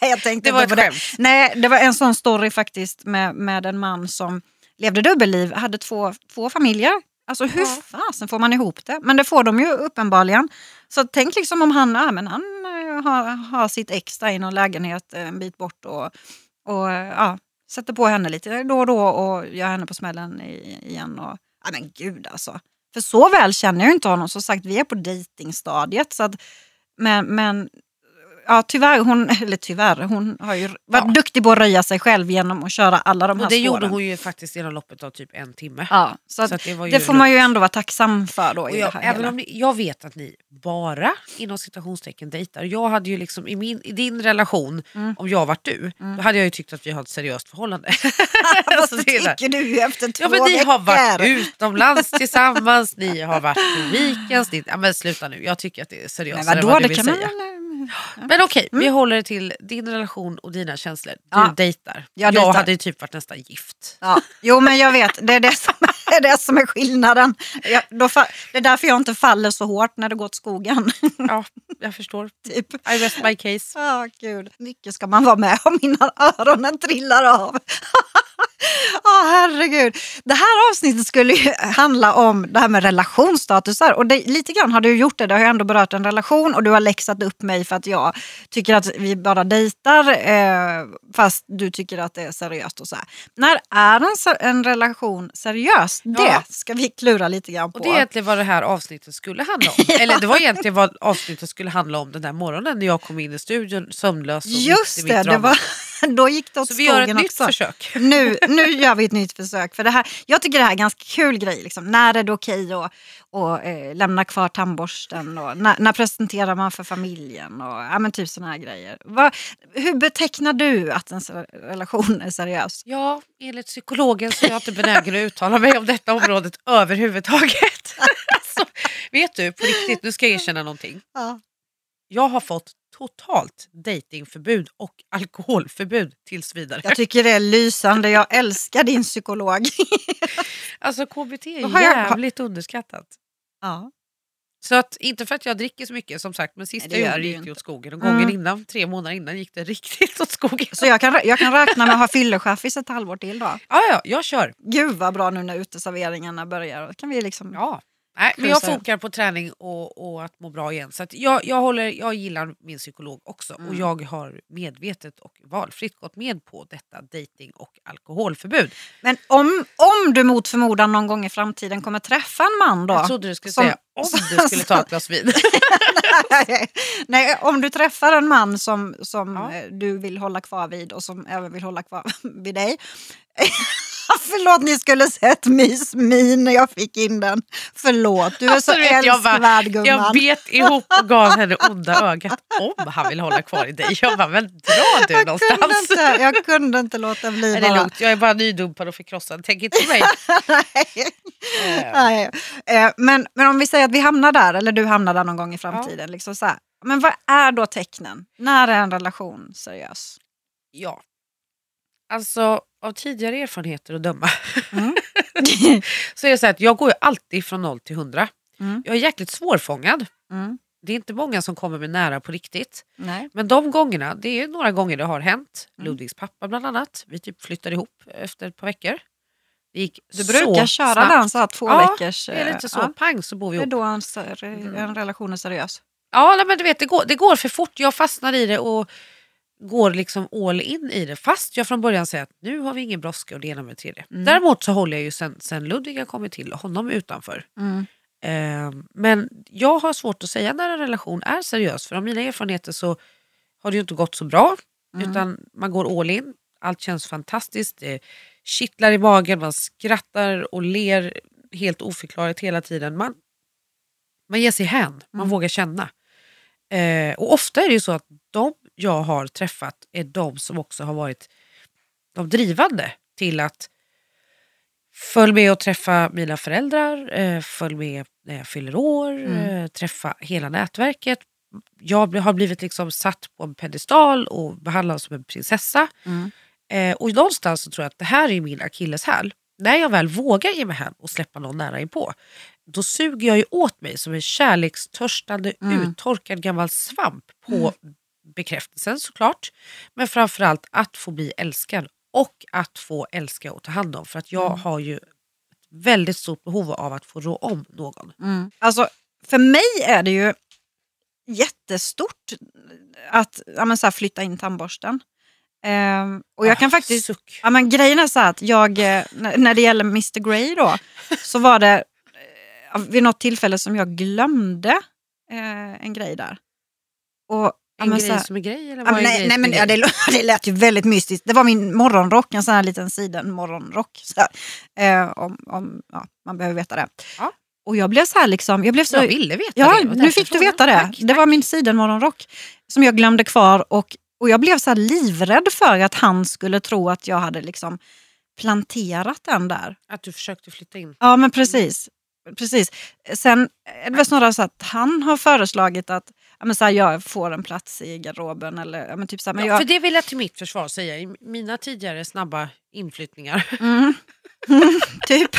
[SPEAKER 2] Nej, jag tänkte
[SPEAKER 1] Det var ett
[SPEAKER 2] på
[SPEAKER 1] skämt.
[SPEAKER 2] Nej, det var en sån story faktiskt med, med en man som levde dubbelliv, hade två, två familjer. Alltså hur
[SPEAKER 1] Ja.
[SPEAKER 2] fasen får man ihop det? Men det får de ju uppenbarligen. Så tänk liksom om han, ja, men han eh, har, har sitt ex där i någon lägenhet eh, en bit bort och, och ja, sätter på henne lite då och då och gör henne på smällen igen. Och, ja men gud alltså. För så väl känner jag inte honom. Som sagt, vi är på dejtingstadiet. Så att, men, men ja, tyvärr, hon, eller tyvärr, hon har ju varit
[SPEAKER 1] Ja.
[SPEAKER 2] duktig på att röja sig själv genom att köra alla de här
[SPEAKER 1] Och det gjorde
[SPEAKER 2] spåren.
[SPEAKER 1] hon ju faktiskt inom loppet av typ en timme.
[SPEAKER 2] Ja, så att,
[SPEAKER 1] Så att det
[SPEAKER 2] det får man ju ändå vara tacksam för då.
[SPEAKER 1] Jag,
[SPEAKER 2] det
[SPEAKER 1] även om ni, jag vet att ni bara inom citationstecken dejtar. Jag hade ju liksom i, min, i din relation,
[SPEAKER 2] Mm.
[SPEAKER 1] om jag varit du,
[SPEAKER 2] Mm.
[SPEAKER 1] då hade jag ju tyckt att vi har ett seriöst förhållande.
[SPEAKER 2] Vad
[SPEAKER 1] Alltså, det
[SPEAKER 2] tycker du efter två
[SPEAKER 1] Ja men ni har varit
[SPEAKER 2] veckor?
[SPEAKER 1] utomlands tillsammans, ni har varit på weekends. Ni, ja, men sluta nu, jag tycker att det är seriösare
[SPEAKER 2] Men vadå, det
[SPEAKER 1] vill
[SPEAKER 2] kan man
[SPEAKER 1] säga. Men okej, vi håller det till din relation och dina känslor. Du
[SPEAKER 2] Ja.
[SPEAKER 1] dejtar.
[SPEAKER 2] Jag
[SPEAKER 1] Jag, hade ju typ varit nästan gift.
[SPEAKER 2] Ja, jo men jag vet, det är det som är, det som är skillnaden. Jag, då, det är därför jag inte faller så hårt när det går åt skogen.
[SPEAKER 1] Ja, jag förstår.
[SPEAKER 2] typ.
[SPEAKER 1] I rest my case.
[SPEAKER 2] Ja, gud. Mycket ska man vara med om innan öronen trillar av. Ja, herregud. Det här avsnittet skulle ju handla om det här med relationsstatusar. Och det, lite grann har du gjort det. Det har ju ändå berört en relation och du har läxat upp mig för att jag tycker att vi bara dejtar eh, fast du tycker att det är seriöst och så här. När är en, en relation seriös?
[SPEAKER 1] Ja.
[SPEAKER 2] Det ska vi klura lite grann på.
[SPEAKER 1] Och det är egentligen vad det här avsnittet skulle handla om. Eller det var egentligen vad avsnittet skulle handla om den där morgonen när jag kom in i studion sömnlös och mitt i
[SPEAKER 2] Just
[SPEAKER 1] mitt
[SPEAKER 2] det, det
[SPEAKER 1] drama.
[SPEAKER 2] var, då gick det åt
[SPEAKER 1] Så vi gör ett nytt
[SPEAKER 2] också.
[SPEAKER 1] försök.
[SPEAKER 2] nu, nu gör vi ett nytt försök. För det här, jag tycker det här är en ganska kul grej. Liksom. När är det okej att att, eh, lämna kvar tandborsten? Och när, när presenterar man för familjen? Och, ja, men typ såna här grejer. Vad- hur betecknar du att en relation är seriös?
[SPEAKER 1] Ja, enligt psykologen så är jag inte benägen att uttala mig om detta området överhuvudtaget. alltså, vet du, på riktigt, nu ska jag erkänna någonting.
[SPEAKER 2] Ja.
[SPEAKER 1] Jag har fått totalt datingförbud och alkoholförbud tills vidare.
[SPEAKER 2] Jag tycker det är lysande. Jag älskar din psykolog.
[SPEAKER 1] Alltså KBT är
[SPEAKER 2] Har jag-
[SPEAKER 1] jävligt underskattat.
[SPEAKER 2] ja.
[SPEAKER 1] Så att, inte för att jag dricker så mycket som sagt, men sist
[SPEAKER 2] Nej,
[SPEAKER 1] jag
[SPEAKER 2] gör
[SPEAKER 1] gjorde det gick det åt skogen. Och gången
[SPEAKER 2] Mm.
[SPEAKER 1] innan, tre månader innan, gick det riktigt åt skogen.
[SPEAKER 2] Så jag kan, jag kan räkna med att ha fyllechaffis ett halvår till då.
[SPEAKER 1] Ja, ja, jag kör.
[SPEAKER 2] Gud vad bra nu när uteserveringarna börjar. Då kan vi liksom...
[SPEAKER 1] Ja. Nej, men jag fokar på träning och, och att må bra igen. Så jag, jag, håller, jag gillar min psykolog också och
[SPEAKER 2] Mm.
[SPEAKER 1] jag har medvetet och valfritt gått med på detta dating och alkoholförbud.
[SPEAKER 2] Men om, om du mot förmodan någon gång i framtiden kommer träffa en man då?
[SPEAKER 1] Jag trodde du skulle
[SPEAKER 2] Som-
[SPEAKER 1] säga om du skulle ta ett glas vin.
[SPEAKER 2] Nej, om du träffar en man som, som
[SPEAKER 1] Ja.
[SPEAKER 2] du vill hålla kvar vid och som även vill hålla kvar vid dig. Förlåt, ni skulle sett Mys min när jag fick in den. Förlåt, du är så
[SPEAKER 1] Alltså, du vet, jag bara-
[SPEAKER 2] älskvärd gumman.
[SPEAKER 1] Jag bet ihop och gav henne onda ögat om han vill hålla kvar i dig. Jag bara, men dra du
[SPEAKER 2] jag, kunde
[SPEAKER 1] någonstans.
[SPEAKER 2] inte, jag kunde inte låta bli.
[SPEAKER 1] Nej, det är lugnt, jag är bara nydumpad och förkrossad. Tänk inte på mig.
[SPEAKER 2] Nej. Nej. Eh, Men, men om vi säger att vi hamnar där, eller du hamnar där någon gång i framtiden. Liksom så här, men vad är då tecknen? När är en relation seriös?
[SPEAKER 1] Ja. Alltså, av tidigare erfarenheter att döma
[SPEAKER 2] Mm.
[SPEAKER 1] så är det så här att jag går ju alltid från 0 till 100.
[SPEAKER 2] Mm.
[SPEAKER 1] Jag är jäkligt svårfångad.
[SPEAKER 2] Mm.
[SPEAKER 1] Det är inte många som kommer mig nära på riktigt.
[SPEAKER 2] Nej.
[SPEAKER 1] Men de gångerna, det är några gånger det har hänt.
[SPEAKER 2] Mm.
[SPEAKER 1] Ludvigs pappa bland annat. Vi typ flyttade ihop efter ett par veckor. Det gick
[SPEAKER 2] Du brukar köra
[SPEAKER 1] snabbt.
[SPEAKER 2] den så här två
[SPEAKER 1] Ja,
[SPEAKER 2] veckors...
[SPEAKER 1] Det är lite så,
[SPEAKER 2] ja.
[SPEAKER 1] pang så bor vi
[SPEAKER 2] Det är
[SPEAKER 1] ihop.
[SPEAKER 2] då en, ser- en relation är seriös.
[SPEAKER 1] Ja men du vet det går, det går för fort. Jag fastnar i det och går liksom all in i det. Fast jag från början säger att nu har vi ingen brådska och det ena med det tredje.
[SPEAKER 2] Mm.
[SPEAKER 1] Däremot så håller jag ju sen, sen Ludvig har kommit till honom utanför.
[SPEAKER 2] Mm.
[SPEAKER 1] Eh, men jag har svårt att säga när en relation är seriös. För av mina erfarenheter så har det ju inte gått så bra.
[SPEAKER 2] Mm.
[SPEAKER 1] Utan man går all in. Allt känns fantastiskt. Det kittlar i magen, man skrattar och ler helt oförklarligt hela tiden. Man, man ger sig hän, man
[SPEAKER 2] Mm.
[SPEAKER 1] vågar känna. Eh, och ofta är det ju så att de jag har träffat är de som också har varit de drivande till att följ med och träffa mina föräldrar, eh, följ med när jag fyller år,
[SPEAKER 2] Mm.
[SPEAKER 1] eh, träffa hela nätverket. Jag har blivit liksom satt på en pedestal och behandlad som en prinsessa.
[SPEAKER 2] Mm.
[SPEAKER 1] Eh, och någonstans så tror jag att det här är min akilleshäl. När jag väl vågar ge mig hän och släppa någon nära inpå, då suger jag ju åt mig som en kärlekstörstande,
[SPEAKER 2] Mm.
[SPEAKER 1] uttorkad gammal svamp på bekräftelsen såklart. Men framförallt att få bli älskad och att få älska och ta hand om. För att jag
[SPEAKER 2] Mm.
[SPEAKER 1] har ju ett väldigt stort behov av att få rå om någon.
[SPEAKER 2] Mm. Alltså, för mig är det ju jättestort att ja, så här, flytta in tandborsten. Ehm, och jag kan
[SPEAKER 1] Ah,
[SPEAKER 2] faktiskt...
[SPEAKER 1] Suck.
[SPEAKER 2] Ja, men grejen är så här att jag, eh, när det gäller Mr Grey då, så var det eh, vid något tillfälle som jag glömde eh, en grej där. Och,
[SPEAKER 1] En
[SPEAKER 2] men
[SPEAKER 1] grej
[SPEAKER 2] här-
[SPEAKER 1] som är grej eller
[SPEAKER 2] Ja,
[SPEAKER 1] vad en
[SPEAKER 2] nej, nej, men ja, det, lå- det lät ju väldigt mystiskt. Det var min morgonrock, en sån här liten siden morgonrock. Eh, om, om ja, man behöver veta det.
[SPEAKER 1] Ja.
[SPEAKER 2] Och jag blev så här liksom, jag blev så...
[SPEAKER 1] Jag ville veta
[SPEAKER 2] Ja,
[SPEAKER 1] det.
[SPEAKER 2] nu fick du veta det.
[SPEAKER 1] Tack,
[SPEAKER 2] Det
[SPEAKER 1] tack.
[SPEAKER 2] var min sidenmorgonrock som jag glömde kvar och, och jag blev så här livrädd för att han skulle tro att jag hade liksom planterat den där.
[SPEAKER 1] Att du försökte flytta in.
[SPEAKER 2] Ja men precis. precis. Sen är det väl snarare så att han har föreslagit att ja, men så här, jag får en plats i garderoben. Eller, ja, men typ så här, men
[SPEAKER 1] ja,
[SPEAKER 2] jag,
[SPEAKER 1] För det vill jag till mitt försvar säga. I mina tidigare snabba inflyttningar
[SPEAKER 2] mm, typ.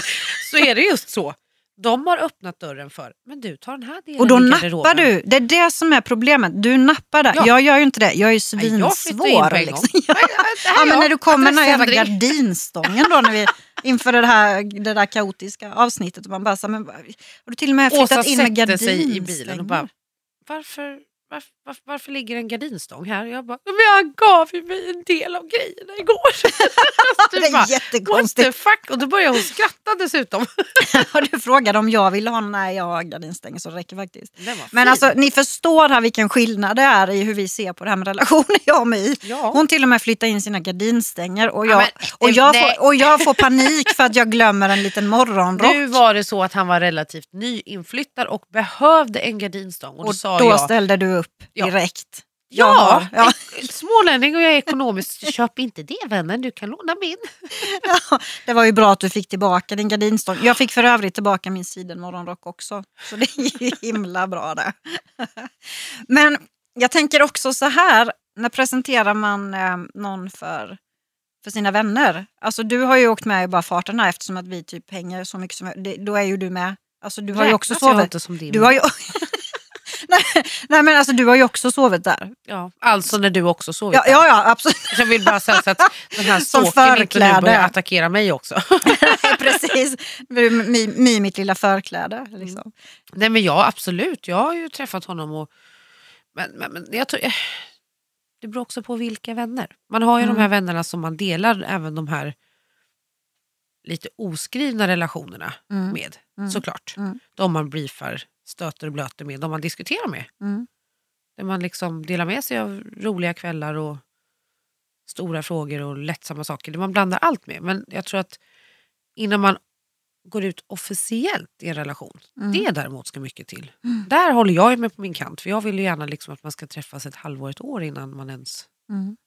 [SPEAKER 1] så är det just så. De har öppnat dörren för, men du tar den här delen
[SPEAKER 2] Och då nappar du. Det är det som är problemet. Du nappar där.
[SPEAKER 1] Ja.
[SPEAKER 2] Jag gör ju inte det. Jag är ju svinsvår. liksom.
[SPEAKER 1] Nej, här
[SPEAKER 2] Ja,
[SPEAKER 1] är
[SPEAKER 2] men när du kommer den jävla gardinstången då när vi, inför det, här, det där kaotiska avsnittet. Och man bara, så men, har du till och med flyttat
[SPEAKER 1] Åsa
[SPEAKER 2] in med
[SPEAKER 1] sätter sig i bilen och bara? Varför, varför, varför, varför ligger en gardinstång här? Jag bara, men jag gav ju mig en del av grejerna igår.
[SPEAKER 2] Det
[SPEAKER 1] Du
[SPEAKER 2] är
[SPEAKER 1] bara, What the
[SPEAKER 2] jättekonstigt.
[SPEAKER 1] fuck? Och då börjar hon skratta dessutom.
[SPEAKER 2] Du frågade om jag ville ha, nej jag har gardinstänger så det räcker faktiskt. Men alltså ni förstår här vilken skillnad det är i hur vi ser på det här med relationer jag och My.
[SPEAKER 1] Ja.
[SPEAKER 2] Hon till och med flyttar in sina gardinstänger och
[SPEAKER 1] Ja,
[SPEAKER 2] jag,
[SPEAKER 1] men,
[SPEAKER 2] och jag, får, och jag får panik för att jag glömmer en liten morgonrock.
[SPEAKER 1] Nu var det så att han var relativt nyinflyttad och behövde en gardinstång. Och då,
[SPEAKER 2] och
[SPEAKER 1] sa
[SPEAKER 2] då
[SPEAKER 1] jag,
[SPEAKER 2] ställde du upp
[SPEAKER 1] Ja.
[SPEAKER 2] direkt.
[SPEAKER 1] ja,
[SPEAKER 2] Jag har- ja.
[SPEAKER 1] en smålänning och jag är ekonomisk. Köp inte det vännen, du kan låna min.
[SPEAKER 2] Ja, det var ju bra att du fick tillbaka din gardinstång. Jag fick för övrigt tillbaka min sidenmorgonrock också. Så det är ju himla bra det. Men jag tänker också så här, när presenterar man eh, någon för, för sina vänner? Alltså du har ju åkt med i bara farten här eftersom att vi typ hänger så mycket som det, Då är ju du med. Alltså du har ju också
[SPEAKER 1] Räknas jag
[SPEAKER 2] sovit.
[SPEAKER 1] inte som din?
[SPEAKER 2] Du har ju, Nej men alltså du har ju också sovit där.
[SPEAKER 1] Ja, alltså när du också sovit
[SPEAKER 2] Ja,
[SPEAKER 1] där.
[SPEAKER 2] ja, ja absolut.
[SPEAKER 1] Jag vill bara säga så att den här
[SPEAKER 2] Som
[SPEAKER 1] ståken inte nu börjar attackera mig också.
[SPEAKER 2] Nej, Precis. My, my, mitt lilla förkläde. Liksom.
[SPEAKER 1] Nej men ja absolut, jag har ju träffat honom och men, men, men jag tror, det beror också på vilka vänner. Man har ju
[SPEAKER 2] Mm.
[SPEAKER 1] de här vännerna som man delar även de här lite oskrivna relationerna
[SPEAKER 2] Mm.
[SPEAKER 1] med
[SPEAKER 2] Mm.
[SPEAKER 1] såklart.
[SPEAKER 2] Mm.
[SPEAKER 1] De man briefar, stöter och blöter med, de man diskuterar med.
[SPEAKER 2] Mm.
[SPEAKER 1] Där man liksom delar med sig av roliga kvällar och stora frågor och lättsamma saker. Man blandar allt med. Men jag tror att innan man går ut officiellt i en relation,
[SPEAKER 2] Mm.
[SPEAKER 1] det däremot ska mycket till.
[SPEAKER 2] Mm.
[SPEAKER 1] Där håller jag med på min kant. För jag vill ju gärna liksom att man ska träffas ett halvår, ett år innan man ens...
[SPEAKER 2] Mm.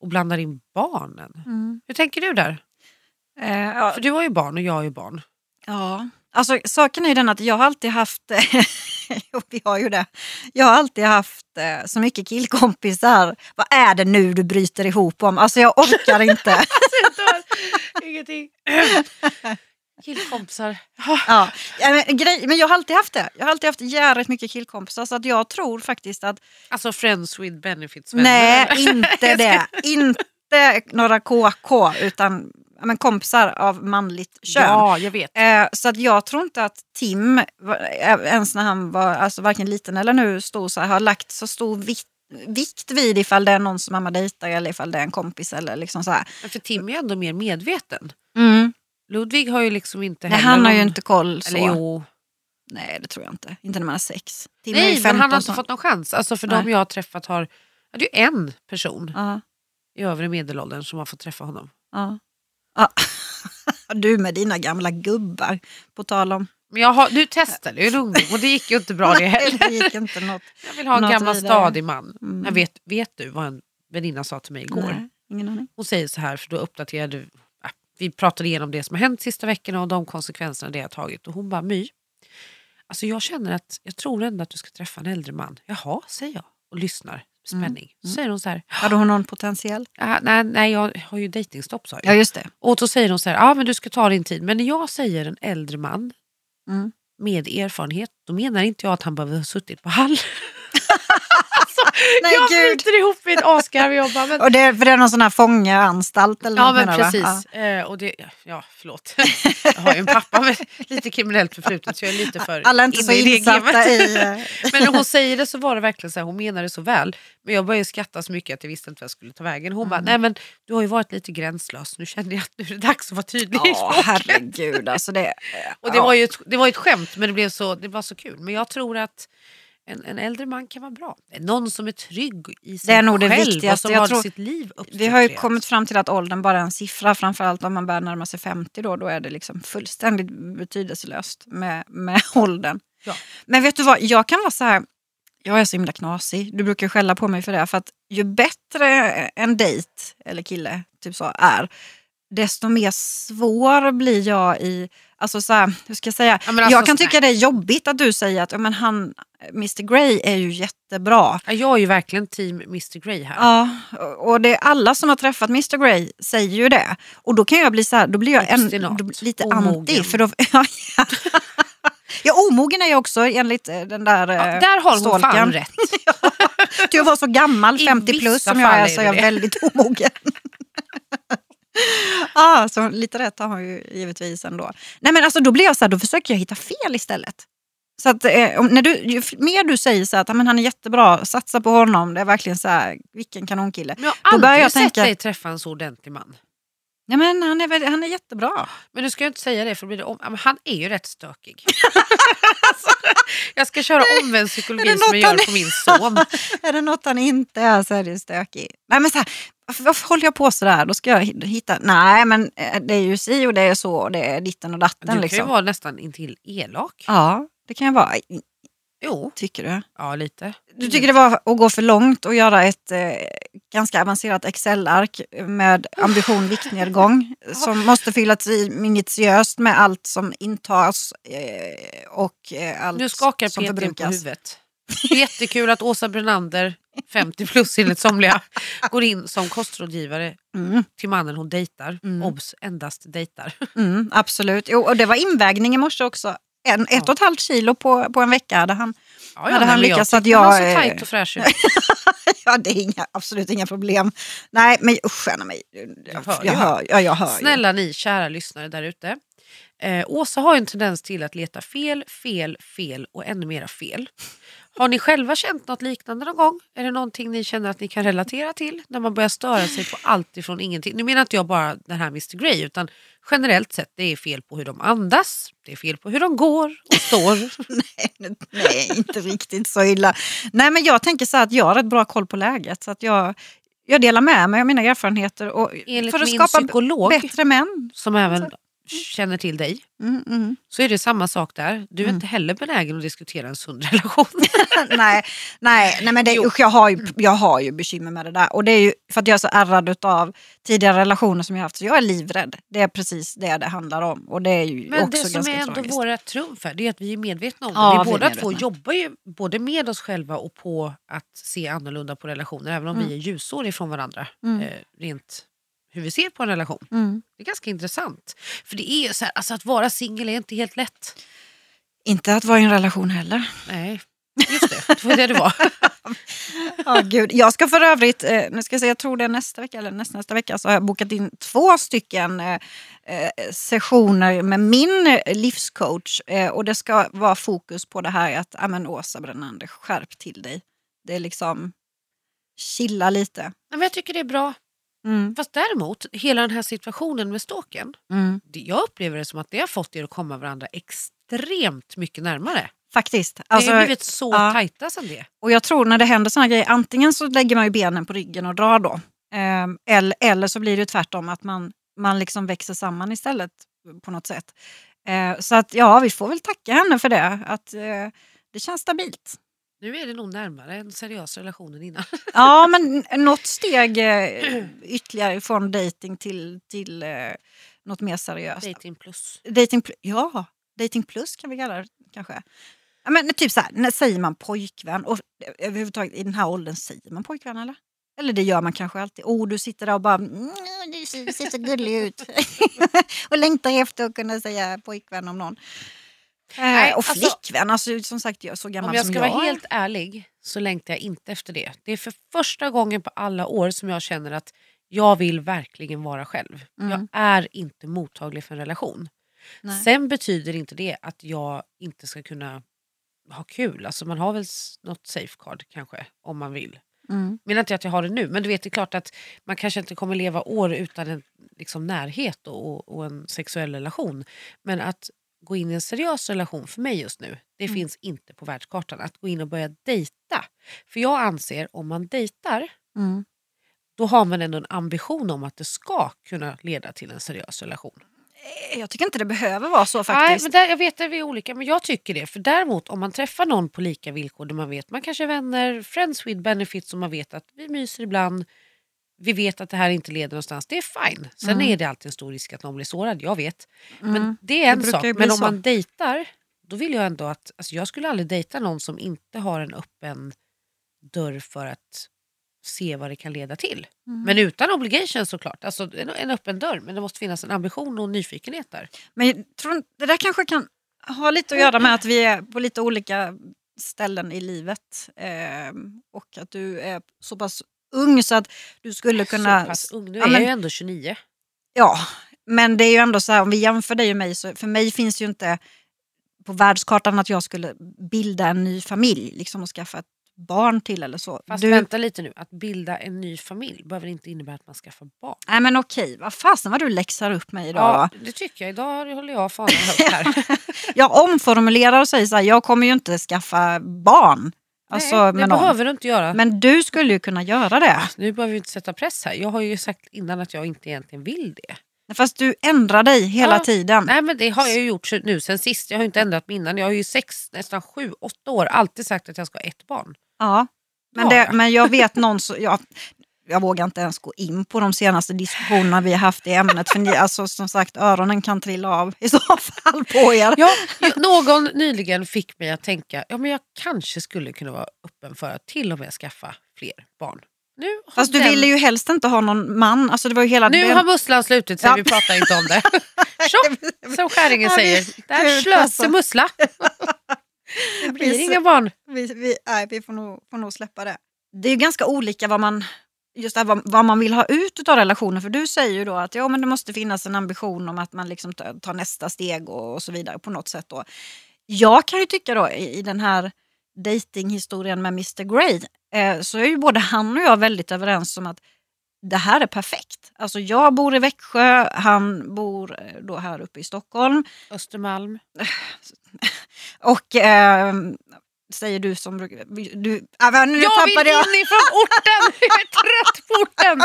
[SPEAKER 1] Och blandar in barnen.
[SPEAKER 2] Mm.
[SPEAKER 1] Hur tänker du där?
[SPEAKER 2] Eh, ja,
[SPEAKER 1] För du har ju barn och jag har ju barn.
[SPEAKER 2] Ja, alltså saken är ju den att jag har alltid haft, vi har ju det, jag har alltid haft eh, så mycket killkompisar. Vad är det nu du bryter ihop om? Alltså jag orkar inte.
[SPEAKER 1] Ingenting. Killkompisar.
[SPEAKER 2] ja, men, grej, men jag har alltid haft det. Jag har alltid haft jävligt mycket killkompisar så att jag tror faktiskt att
[SPEAKER 1] Alltså friends with benefits vänner.
[SPEAKER 2] nej, inte det. Inte några KK utan men, kompisar av manligt kön.
[SPEAKER 1] Ja, jag vet.
[SPEAKER 2] Eh, så att jag tror inte att Tim, eh, ens när han var alltså varken liten eller nu stor, så här, har lagt så stor vikt, vikt vid ifall det är någon som mamma dejtar eller ifall det är en kompis. Eller liksom så här.
[SPEAKER 1] Men för Tim är ändå mer medveten.
[SPEAKER 2] Mm.
[SPEAKER 1] Ludvig har ju liksom inte
[SPEAKER 2] Nej,
[SPEAKER 1] heller
[SPEAKER 2] han har ju inte koll så.
[SPEAKER 1] Eller jo.
[SPEAKER 2] Nej, det tror jag inte. Inte när man är sex. Tim är ju
[SPEAKER 1] Nej,
[SPEAKER 2] 15
[SPEAKER 1] men han har inte fått någon chans. Alltså för
[SPEAKER 2] Nej.
[SPEAKER 1] de jag har träffat har... Det är ju en person
[SPEAKER 2] Ja,
[SPEAKER 1] i övre medelåldern som har fått träffa honom.
[SPEAKER 2] ja. Ja. Du med dina gamla gubbar, på tal om...
[SPEAKER 1] Men jag har, du testade ju ungdom och det gick ju inte bra det heller.
[SPEAKER 2] det gick inte något.
[SPEAKER 1] Jag vill ha en gammal stadig man.
[SPEAKER 2] Mm.
[SPEAKER 1] Jag vet, vet du vad en väninna sa till mig igår?
[SPEAKER 2] Nej, ingen aning.
[SPEAKER 1] Hon säger så här, för då uppdaterade äh, vi pratade igenom det som har hänt sista veckorna och de konsekvenserna det har tagit. Och hon bara, My, alltså jag känner att jag tror ändå att du ska träffa en äldre man. Jaha, säger jag och lyssnar. Spänning. Så säger hon så här,
[SPEAKER 2] Hade hon någon potentiell?
[SPEAKER 1] "Ah, nej, nej jag har ju dejtingstopp sa
[SPEAKER 2] Ja,
[SPEAKER 1] jag.
[SPEAKER 2] just det.
[SPEAKER 1] Och då säger hon så här, ja men du ska ta din tid. Men när jag säger en äldre man
[SPEAKER 2] Mm.
[SPEAKER 1] med erfarenhet, då menar inte jag att han behöver ha suttit på Hall.
[SPEAKER 2] Nej,
[SPEAKER 1] jag
[SPEAKER 2] gud.
[SPEAKER 1] bryter ihop mitt asgarv. Jag bara, men
[SPEAKER 2] Och det, för det är någon sån här fångeanstalt eller
[SPEAKER 1] Ja men
[SPEAKER 2] menar
[SPEAKER 1] precis. Eh, och det, ja förlåt. jag har ju en pappa med lite kriminellt förflutet så jag är lite för
[SPEAKER 2] Ja. Alla är inte så
[SPEAKER 1] i
[SPEAKER 2] insatta i... eh,
[SPEAKER 1] Men när hon säger det så var det verkligen så här, hon menade det så väl. Men jag började skratta så mycket att jag visste inte vad jag skulle ta vägen. Hon bara,
[SPEAKER 2] Mm.
[SPEAKER 1] nej men du har ju varit lite gränslös. Nu kände jag att nu är det dags att vara tydlig i
[SPEAKER 2] Ja,
[SPEAKER 1] språket.
[SPEAKER 2] herregud. Alltså det,
[SPEAKER 1] Och det,
[SPEAKER 2] ja.
[SPEAKER 1] var ju ett, det var ju ett skämt men det, blev så, det var så kul. Men jag tror att en, en äldre man kan vara bra. Någon som är trygg i sig
[SPEAKER 2] Det är nog det
[SPEAKER 1] själv och
[SPEAKER 2] viktigaste.
[SPEAKER 1] som
[SPEAKER 2] Jag
[SPEAKER 1] har
[SPEAKER 2] tror-
[SPEAKER 1] sitt liv
[SPEAKER 2] Vi har ju kommit fram till att åldern bara är en siffra. Framförallt om man börjar närma sig 50 då, då är det liksom fullständigt betydelselöst med, med åldern.
[SPEAKER 1] Ja.
[SPEAKER 2] Men vet du vad, jag kan vara så här, jag är så himla knasig. Du brukar skälla på mig för det. För att ju bättre en dejt eller kille typ så är, desto mer svår blir jag i... Alltså så här, hur ska jag säga?
[SPEAKER 1] Ja, alltså,
[SPEAKER 2] jag kan tycka det är jobbigt att du säger att ja, men han, Mr Grey är ju jättebra.
[SPEAKER 1] Ja, jag är ju verkligen team Mr Grey här.
[SPEAKER 2] Ja, och det är alla som har träffat Mr Grey säger ju det. Och då kan jag bli så här, då blir jag en, då, lite
[SPEAKER 1] omogen.
[SPEAKER 2] anti. För då, ja, ja. ja, omogen är jag också enligt eh, den där
[SPEAKER 1] Ja,
[SPEAKER 2] eh,
[SPEAKER 1] där har hon
[SPEAKER 2] stolken.
[SPEAKER 1] fan rätt.
[SPEAKER 2] Till att vara så gammal,
[SPEAKER 1] I
[SPEAKER 2] 50 plus som jag är, så är jag väldigt omogen. ah, så lite rätt har hon ju givetvis ändå. Nej men alltså då blir jag så här, då försöker jag hitta fel istället. Så att, eh, när du, ju mer du säger så här, att "Ja, men han är jättebra, satsa på honom, det är verkligen så här, vilken kanonkille.
[SPEAKER 1] Men jag har aldrig
[SPEAKER 2] jag
[SPEAKER 1] sett
[SPEAKER 2] tänka-
[SPEAKER 1] dig träffa en så ordentlig man.
[SPEAKER 2] Nej, men han, är väl, han är jättebra.
[SPEAKER 1] Men du ska ju inte säga det för blir det om... ja, han är ju rätt stökig. alltså, jag ska köra omvänd psykologi som jag gör på min son.
[SPEAKER 2] är det något han inte är så är det stökig. Nej, men så här, varför, varför håller jag på så där? Då ska jag hitta... Nej, men eh, det är ju si och det är så och det är ditten och
[SPEAKER 1] Du
[SPEAKER 2] datten.
[SPEAKER 1] kan ju
[SPEAKER 2] Liksom.
[SPEAKER 1] vara nästan intill elak.
[SPEAKER 2] Ja, det kan jag vara.
[SPEAKER 1] Jo,
[SPEAKER 2] Tycker du?
[SPEAKER 1] ja lite.
[SPEAKER 2] Du tycker det var att gå för långt och göra ett eh, ganska avancerat Excel-ark med ambition viktnedgång som måste fyllas i minutiöst med allt som intas eh, och eh, allt
[SPEAKER 1] Nu skakar
[SPEAKER 2] som
[SPEAKER 1] Peter på
[SPEAKER 2] förbrukas.
[SPEAKER 1] huvudet. Jättekul att Åsa Brunander, 50 plus enligt somliga, går in som kostrådgivare
[SPEAKER 2] Mm,
[SPEAKER 1] till mannen hon dejtar.
[SPEAKER 2] Mm.
[SPEAKER 1] Obs, endast dejtar.
[SPEAKER 2] mm, absolut. Jo, och det var invägning i morse också. En, ett och ett halvt kilo på, på en vecka hade han
[SPEAKER 1] Ja,
[SPEAKER 2] hade
[SPEAKER 1] nej,
[SPEAKER 2] han lyckats
[SPEAKER 1] jag
[SPEAKER 2] att
[SPEAKER 1] han
[SPEAKER 2] jag...
[SPEAKER 1] var så tajt och fräsch ut.
[SPEAKER 2] ja, det är inga, absolut inga problem. Nej, men usch, mig.
[SPEAKER 1] Jag hör ju.
[SPEAKER 2] jag hör, ja, jag hör.
[SPEAKER 1] Snälla ni kära lyssnare där ute. Eh, Åsa har en tendens till att leta fel, fel, fel och ännu mera fel. Har ni själva känt något liknande någon gång? Är det någonting ni känner att ni kan relatera till? När man börjar störa sig på allt ifrån ingenting. Nu menar inte jag bara den här Mr Grey utan generellt sett det är fel på hur de andas, det är fel på hur de går och står.
[SPEAKER 2] Nej, nej, inte riktigt så illa. Nej, men jag tänker så här att jag har rätt bra koll på läget. Så att jag, jag delar med mig av mina erfarenheter. Och
[SPEAKER 1] Enligt
[SPEAKER 2] för att skapa
[SPEAKER 1] psykolog
[SPEAKER 2] bättre män.
[SPEAKER 1] som även känner till dig
[SPEAKER 2] Mm, mm.
[SPEAKER 1] så är det samma sak där. Du är inte heller benägen att diskutera en sund relation.
[SPEAKER 2] nej, nej, nej, men det, usch, jag, har ju, jag har ju bekymmer med det där. Och det är ju för att jag är så ärrad av tidigare relationer som jag haft. Så jag är livrädd. Det är precis det det handlar om. Och det är ju
[SPEAKER 1] Men
[SPEAKER 2] också
[SPEAKER 1] det som
[SPEAKER 2] ganska
[SPEAKER 1] är ändå
[SPEAKER 2] tragiskt.
[SPEAKER 1] våra trumfer det är att vi är medvetna om det.
[SPEAKER 2] Ja,
[SPEAKER 1] vi
[SPEAKER 2] vi
[SPEAKER 1] båda två jobbar ju både med oss själva och på att se annorlunda på relationer. Även om vi är ljusår ifrån varandra.
[SPEAKER 2] Mm.
[SPEAKER 1] Eh, rent hur vi ser på en relation.
[SPEAKER 2] Mm.
[SPEAKER 1] Det är ganska intressant. För det är ju så här, alltså att vara singel är inte helt lätt.
[SPEAKER 2] Inte att vara i en relation heller.
[SPEAKER 1] Nej, just det. Det var det det var.
[SPEAKER 2] Ja, gud. Jag ska för övrigt, eh, nu ska jag, säga, jag tror det är nästa vecka eller nästa, nästa vecka, så har jag bokat in två stycken eh, eh, sessioner med min livscoach. Eh, och det ska vara fokus på det här att, ja men Åsa Brennander, skärp till dig. Det är liksom, chilla lite.
[SPEAKER 1] Men jag tycker det är bra.
[SPEAKER 2] Mm,
[SPEAKER 1] Fast däremot, hela den här situationen med ståken.
[SPEAKER 2] mm.
[SPEAKER 1] det- Jag upplever det som att det har fått er att komma varandra extremt mycket närmare.
[SPEAKER 2] Faktiskt. Alltså,
[SPEAKER 1] har blivit så
[SPEAKER 2] ja.
[SPEAKER 1] tajta sen det.
[SPEAKER 2] Och jag tror när det händer såna grejer, antingen så lägger man ju benen på ryggen och drar då. Eh, eller, eller så blir det tvärtom, att man, man liksom växer samman istället på något sätt. Eh, så att ja, vi får väl tacka henne för det. Att eh, det känns stabilt.
[SPEAKER 1] Nu är det nog närmare en seriös relation än innan.
[SPEAKER 2] Ja, men något steg eh, ytterligare från dating till, till eh, något mer seriöst.
[SPEAKER 1] Dating plus.
[SPEAKER 2] Dating, pl- ja, dating plus kan vi kalla det kanske. Ja, men typ så här, när säger man pojkvän? Och överhuvudtaget i den här åldern säger man pojkvän eller? Eller det gör man kanske alltid. Oh, du sitter där och bara mm, du ser, ser så gullig ut. och längtar efter att kunna säga pojkvän om någon.
[SPEAKER 1] Nej,
[SPEAKER 2] eh, och
[SPEAKER 1] alltså-
[SPEAKER 2] flickvän, alltså, som sagt jag är så gammal
[SPEAKER 1] Om jag
[SPEAKER 2] som
[SPEAKER 1] ska
[SPEAKER 2] jag
[SPEAKER 1] vara helt ärlig så längtar jag inte efter det. Det är för första gången på alla år som jag känner att jag vill verkligen vara själv.
[SPEAKER 2] Mm.
[SPEAKER 1] Jag är inte mottaglig för en relation.
[SPEAKER 2] Nej.
[SPEAKER 1] Sen betyder inte det att jag inte ska kunna ha kul. Alltså man har väl något safeguard kanske om man vill.
[SPEAKER 2] Mm.
[SPEAKER 1] menar inte att jag har det nu, men du vet det är klart att man kanske inte kommer leva år utan en liksom, närhet och, och en sexuell relation. Men att gå in i en seriös relation för mig just nu, det
[SPEAKER 2] Mm.
[SPEAKER 1] finns inte på världskartan. Att gå in och börja dejta. För jag anser om man dejtar,
[SPEAKER 2] Mm.
[SPEAKER 1] då har man ändå en ambition om att det ska kunna leda till en seriös relation.
[SPEAKER 2] Eh, Jag tycker inte det behöver vara så
[SPEAKER 1] Nej,
[SPEAKER 2] faktiskt.
[SPEAKER 1] men där, jag vet att vi är olika, men jag tycker det. För däremot om man träffar någon på lika villkor där man vet man kanske är vänner, friends with benefits som man vet att vi myser ibland, vi vet att det här inte leder någonstans, det är fine. Sen
[SPEAKER 2] Mm.
[SPEAKER 1] är det alltid en stor risk att någon blir sårad, jag vet. Men
[SPEAKER 2] Mm.
[SPEAKER 1] det är en
[SPEAKER 2] Det
[SPEAKER 1] sak. Men om
[SPEAKER 2] så.
[SPEAKER 1] man dejtar, då vill jag ändå att, alltså jag skulle aldrig dejta någon som inte har en öppen dörr för att se vad det kan leda till.
[SPEAKER 2] Mm.
[SPEAKER 1] Men utan obligation såklart, alltså en, en öppen dörr. Men det måste finnas en ambition och nyfikenhet där.
[SPEAKER 2] Men jag tror, det där kanske kan ha lite att göra med att vi är på lite olika ställen i livet. Eh, och att du är så pass ung så att du skulle kunna...
[SPEAKER 1] Så pass ung, nu
[SPEAKER 2] Ja,
[SPEAKER 1] är
[SPEAKER 2] men-
[SPEAKER 1] jag ju ändå 29.
[SPEAKER 2] Ja, men det är ju ändå så här om vi jämför dig och mig så för mig finns ju inte på världskartan att jag skulle bilda en ny familj liksom och skaffa ett barn till eller så.
[SPEAKER 1] Fast
[SPEAKER 2] Du,
[SPEAKER 1] vänta lite nu, att bilda en ny familj behöver inte innebära att man skaffar barn.
[SPEAKER 2] nej men okej, vad fasen vad du läxar upp mig idag.
[SPEAKER 1] Ja, det tycker jag. Idag håller jag fanan högt här.
[SPEAKER 2] Jag omformulerar och säger så här, jag kommer ju inte skaffa barn. Alltså,
[SPEAKER 1] Nej, det behöver du inte göra.
[SPEAKER 2] Men du skulle ju kunna göra det.
[SPEAKER 1] Nu behöver vi inte sätta press här. Jag har ju sagt innan att jag inte egentligen vill det.
[SPEAKER 2] Fast du ändrar dig hela
[SPEAKER 1] Ja.
[SPEAKER 2] tiden.
[SPEAKER 1] Nej men det har jag ju gjort nu sen sist. Jag har ju inte ändrat mig innan. Jag har ju sex, nästan sju, åtta år alltid sagt att jag ska ha ett barn.
[SPEAKER 2] Ja. Men,
[SPEAKER 1] Ja.
[SPEAKER 2] det, men jag vet någon så, jag, jag vågar inte ens gå in på de senaste diskussionerna vi har haft i ämnet. För ni, alltså, som sagt, öronen kan trilla av i så fall på er.
[SPEAKER 1] Ja, någon nyligen fick mig att tänka ja, men jag kanske skulle kunna vara öppen för att till och med skaffa fler barn. Nu har,
[SPEAKER 2] Fast du
[SPEAKER 1] den,
[SPEAKER 2] ville ju helst inte ha någon man. Alltså, det var ju hela
[SPEAKER 1] nu
[SPEAKER 2] den-
[SPEAKER 1] har musslan slutit så
[SPEAKER 2] Ja.
[SPEAKER 1] vi pratar inte om det. Tjopp, som skäringen säger.
[SPEAKER 2] det-
[SPEAKER 1] Där
[SPEAKER 2] Gud,
[SPEAKER 1] slöt
[SPEAKER 2] alltså.
[SPEAKER 1] sig mussla. Det blir inga barn.
[SPEAKER 2] Vi, vi, nej, vi får, nog, får nog släppa det. Det är ganska olika vad man, just det här, vad, vad man vill ha ut av relationen. För du säger ju då att ja, men det måste finnas en ambition om att man liksom tar, tar nästa steg och, och så vidare på något sätt. Då. Jag kan ju tycka då i, i den här datinghistorien med Mr Grey eh, så är ju både han och jag väldigt överens om att det här är perfekt. Alltså jag bor i Växjö, han bor eh, då här uppe i Stockholm.
[SPEAKER 1] Östermalm.
[SPEAKER 2] Och eh, säger du som. Du, nu
[SPEAKER 1] jag
[SPEAKER 2] tappade
[SPEAKER 1] vill
[SPEAKER 2] jag.
[SPEAKER 1] inifrån orten! Jag är trött på orten!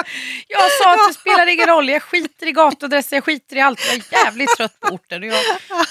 [SPEAKER 1] Jag sa att det spelar ingen roll, jag skiter i gatuadresser, jag skiter i allt. Jag är jävligt trött på orten. Jag,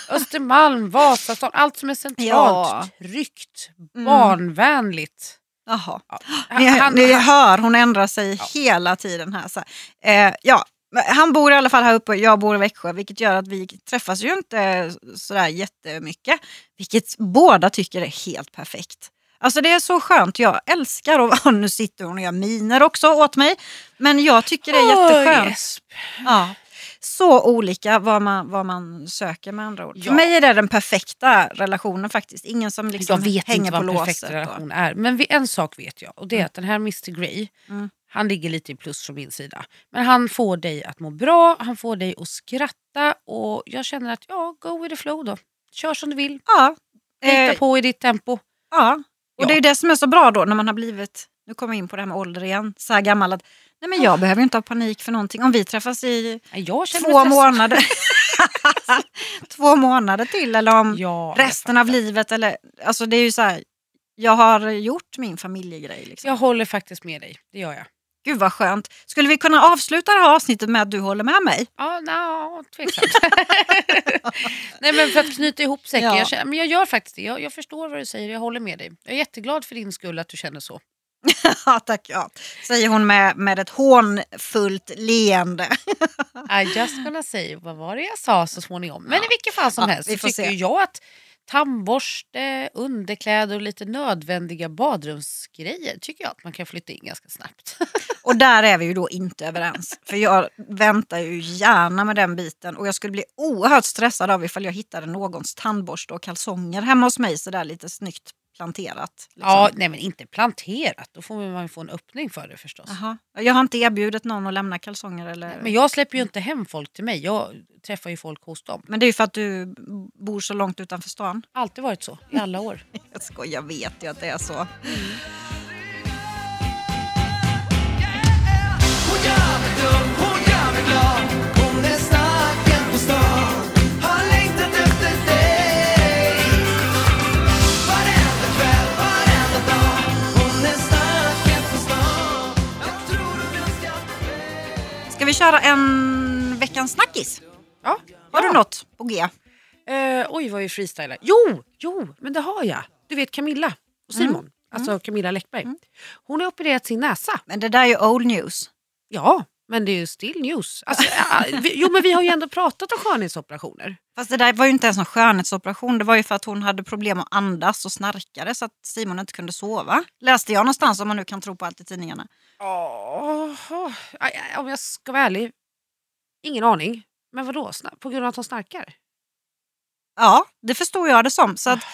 [SPEAKER 1] Östermalm, Vasastan, allt som är centralt,
[SPEAKER 2] Ja.
[SPEAKER 1] tryggt,
[SPEAKER 2] Mm.
[SPEAKER 1] barnvänligt.
[SPEAKER 2] Jaha.
[SPEAKER 1] Ja.
[SPEAKER 2] Ni, ni hör, hon ändrar sig hela tiden här. Så, eh, ja, han bor i alla fall här uppe, jag bor i Växjö, vilket gör att vi träffas ju inte sådär jättemycket. Vilket båda tycker är helt perfekt. Alltså det är så skönt, jag älskar att nu sitter hon och gör miner också åt mig. Men jag tycker det är jätteskönt.
[SPEAKER 1] Yes.
[SPEAKER 2] Ja. Så olika vad man, vad man söker med andra ord. För
[SPEAKER 1] Ja.
[SPEAKER 2] mig är det den perfekta relationen faktiskt. Ingen som liksom
[SPEAKER 1] jag vet
[SPEAKER 2] hänger
[SPEAKER 1] inte vad
[SPEAKER 2] på
[SPEAKER 1] en perfekt
[SPEAKER 2] låset.
[SPEAKER 1] relation är. Men en sak vet jag och det är att den här Mr Grey,
[SPEAKER 2] Mm.
[SPEAKER 1] Han ligger lite i plus från min sida. Men han får dig att må bra, han får dig att skratta och jag känner att ja, go with the flow då. Kör som du vill,
[SPEAKER 2] Ja.
[SPEAKER 1] lita
[SPEAKER 2] Eh,
[SPEAKER 1] på i ditt tempo.
[SPEAKER 2] ja. Och
[SPEAKER 1] Ja.
[SPEAKER 2] det är det som är så bra då när man har blivit, nu kommer jag in på det här med ålder igen, så här gammal att nej men jag behöver ju inte ha panik för någonting. Om vi träffas i två månader, två månader till eller om
[SPEAKER 1] Ja,
[SPEAKER 2] resten av livet. Eller, alltså det är ju så här, jag har gjort min familjegrej. Liksom.
[SPEAKER 1] Jag håller faktiskt med dig, det gör jag.
[SPEAKER 2] Gud vad skönt. Skulle vi kunna avsluta det här avsnittet med att du håller med mig?
[SPEAKER 1] Ja, no, tveksamt. Nej men för att knyta ihop säcken,
[SPEAKER 2] Ja.
[SPEAKER 1] jag, känner, men jag gör faktiskt det. Jag, jag förstår vad du säger, jag håller med dig. Jag är jätteglad för din skull att du känner så.
[SPEAKER 2] Ja, tack. Ja. Säger hon med, med ett hånfullt leende.
[SPEAKER 1] I just gonna say, vad var det jag sa så småningom? Men
[SPEAKER 2] Ja.
[SPEAKER 1] i vilket fall som
[SPEAKER 2] Ja,
[SPEAKER 1] helst så tycker
[SPEAKER 2] se.
[SPEAKER 1] jag att tandborste, underkläder och lite nödvändiga badrumsgrejer tycker jag att man kan flytta in ganska snabbt.
[SPEAKER 2] Och där är vi ju då inte överens. För jag väntar ju gärna med den biten. Och jag skulle bli oerhört stressad av ifall jag hittade någons tandborste och kalsonger hemma hos mig sådär lite snyggt planterat. Liksom.
[SPEAKER 1] Ja, nej men inte planterat, då får man ju få en öppning för det förstås.
[SPEAKER 2] Jaha. Jag har inte erbjudit någon att lämna kalsonger eller...
[SPEAKER 1] Men jag släpper ju inte hem folk till mig, jag träffar ju folk hos dem.
[SPEAKER 2] Men det är ju för att du bor så långt utanför stan.
[SPEAKER 1] Alltid varit så, i alla år.
[SPEAKER 2] Jag skojar, jag vet ju att det är så.
[SPEAKER 3] Hon gör mig dum, hon gör mig glad
[SPEAKER 2] Ska vi köra en veckans snackis?
[SPEAKER 1] Ja,
[SPEAKER 2] Har
[SPEAKER 1] ja.
[SPEAKER 2] du något på G?
[SPEAKER 1] Eh, oj vad vi freestylar. Jo, jo, men det har jag. Du vet Camilla och Simon, alltså Camilla Läckberg. Hon har opererat sin näsa.
[SPEAKER 2] Men det där är ju old news.
[SPEAKER 1] Ja, men det är ju still news. Alltså, vi, jo men vi har ju ändå pratat om skönhetsoperationer.
[SPEAKER 2] Fast det där var ju inte ens en skönhetsoperation. Det var ju för att hon hade problem att andas och snarkade så att Simon inte kunde sova. Läste jag någonstans om man nu kan tro på allt i tidningarna.
[SPEAKER 1] Oh, om jag ska vara ärlig, ingen aning. Men vadå, på grund av att hon snarkar?
[SPEAKER 2] Ja, det förstod jag det som. Så att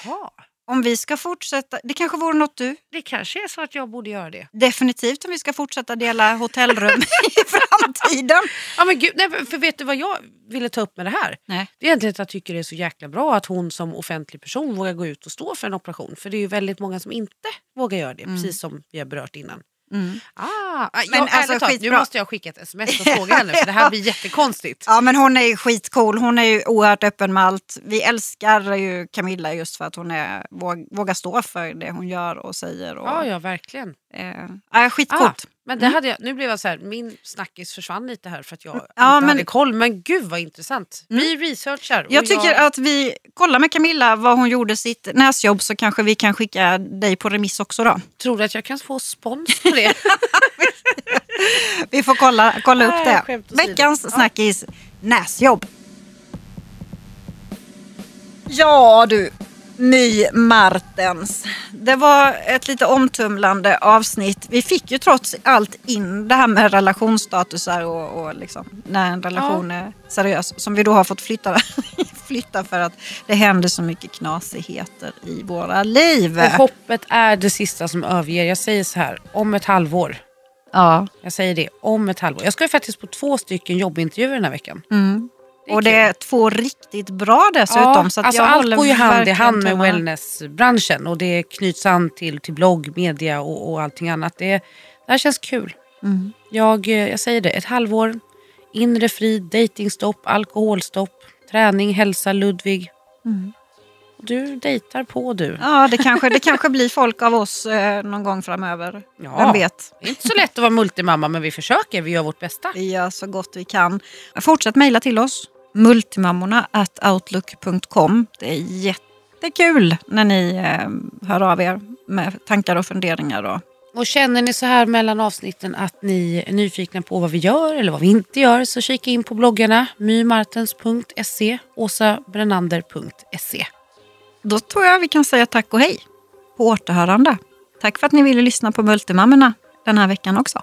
[SPEAKER 2] om vi ska fortsätta, det kanske vore något du,
[SPEAKER 1] det kanske är så att jag borde göra det.
[SPEAKER 2] definitivt om vi ska fortsätta dela hotellrum i framtiden.
[SPEAKER 1] Ja, men gud, nej, för vet du vad jag ville ta upp med det här?
[SPEAKER 2] Nej.
[SPEAKER 1] Det är egentligen att jag tycker det är så jäkla bra att hon som offentlig person vågar gå ut och stå för en operation. För det är ju väldigt många som inte vågar göra det, precis som vi har berört innan.
[SPEAKER 2] Mm.
[SPEAKER 1] Ah, ah,
[SPEAKER 2] Men
[SPEAKER 1] jag,
[SPEAKER 2] alltså,
[SPEAKER 1] talat, nu måste jag skicka ett sms och fråga henne för det här blir jättekonstigt.
[SPEAKER 2] Ja men hon är ju skitcool, hon är ju oerhört öppen med allt. Vi älskar ju Camilla just för att hon är, våg, vågar stå för det hon gör och säger. Och,
[SPEAKER 1] Ja, ja, verkligen.
[SPEAKER 2] Eh, ja, skitcoolt.
[SPEAKER 1] Men det hade jag, nu blev jag så här, min snackis försvann lite här för att jag
[SPEAKER 2] Mm. Ja,
[SPEAKER 1] inte
[SPEAKER 2] men-
[SPEAKER 1] hade koll. Men gud vad intressant. Vi researchar.
[SPEAKER 2] Jag tycker att vi kollar med Camilla vad hon gjorde sitt näsjobb så kanske vi kan skicka dig på remiss också då.
[SPEAKER 1] Tror du att jag kan få spons på det?
[SPEAKER 2] Vi får kolla, kolla upp
[SPEAKER 1] Nej,
[SPEAKER 2] det.
[SPEAKER 1] åsido.
[SPEAKER 2] Veckans
[SPEAKER 1] Ja.
[SPEAKER 2] snackis, näsjobb. Ja du, My Martens. Det var ett lite omtumlande avsnitt. Vi fick ju trots allt in det här med relationsstatusar och, och liksom, när en relation är seriös. Som vi då har fått flytta, flytta för att det händer så mycket knasigheter i våra liv.
[SPEAKER 1] Och hoppet är det sista som överger. Jag säger så här, om ett halvår.
[SPEAKER 2] Ja.
[SPEAKER 1] Jag säger det, om ett halvår. Jag ska ju faktiskt på två stycken jobbintervjuer den här veckan.
[SPEAKER 2] Mm. Och det är två riktigt bra dessutom. så att
[SPEAKER 1] alltså allt går ju hand i hand med wellnessbranschen och det knyts an till, till blogg, media och, och allting annat. Det, det här känns kul.
[SPEAKER 2] Mm.
[SPEAKER 1] Jag, eh, jag säger det, ett halvår, inre frid, datingstopp, alkoholstopp, träning, hälsa, Ludvig.
[SPEAKER 2] Mm.
[SPEAKER 1] Du dejtar på du.
[SPEAKER 2] Ja, det kanske, det kanske blir folk av oss eh, någon gång framöver.
[SPEAKER 1] Ja.
[SPEAKER 2] Vem vet?
[SPEAKER 1] Det är inte så lätt att vara multimamma men vi försöker, vi gör vårt bästa.
[SPEAKER 2] Vi gör så gott vi kan. Fortsätt mejla till oss. Multimammorna at outlook.com. Det är jättekul när ni eh, hör av er med tankar och funderingar. Och,
[SPEAKER 1] Och känner ni så här mellan avsnitten att ni är nyfikna på vad vi gör eller vad vi inte gör så kika in på bloggarna mymartens.se, åsabrennander.se.
[SPEAKER 2] då tror jag vi kan säga tack och hej. På återhörande. Tack för att ni ville lyssna på Multimammorna den här veckan också.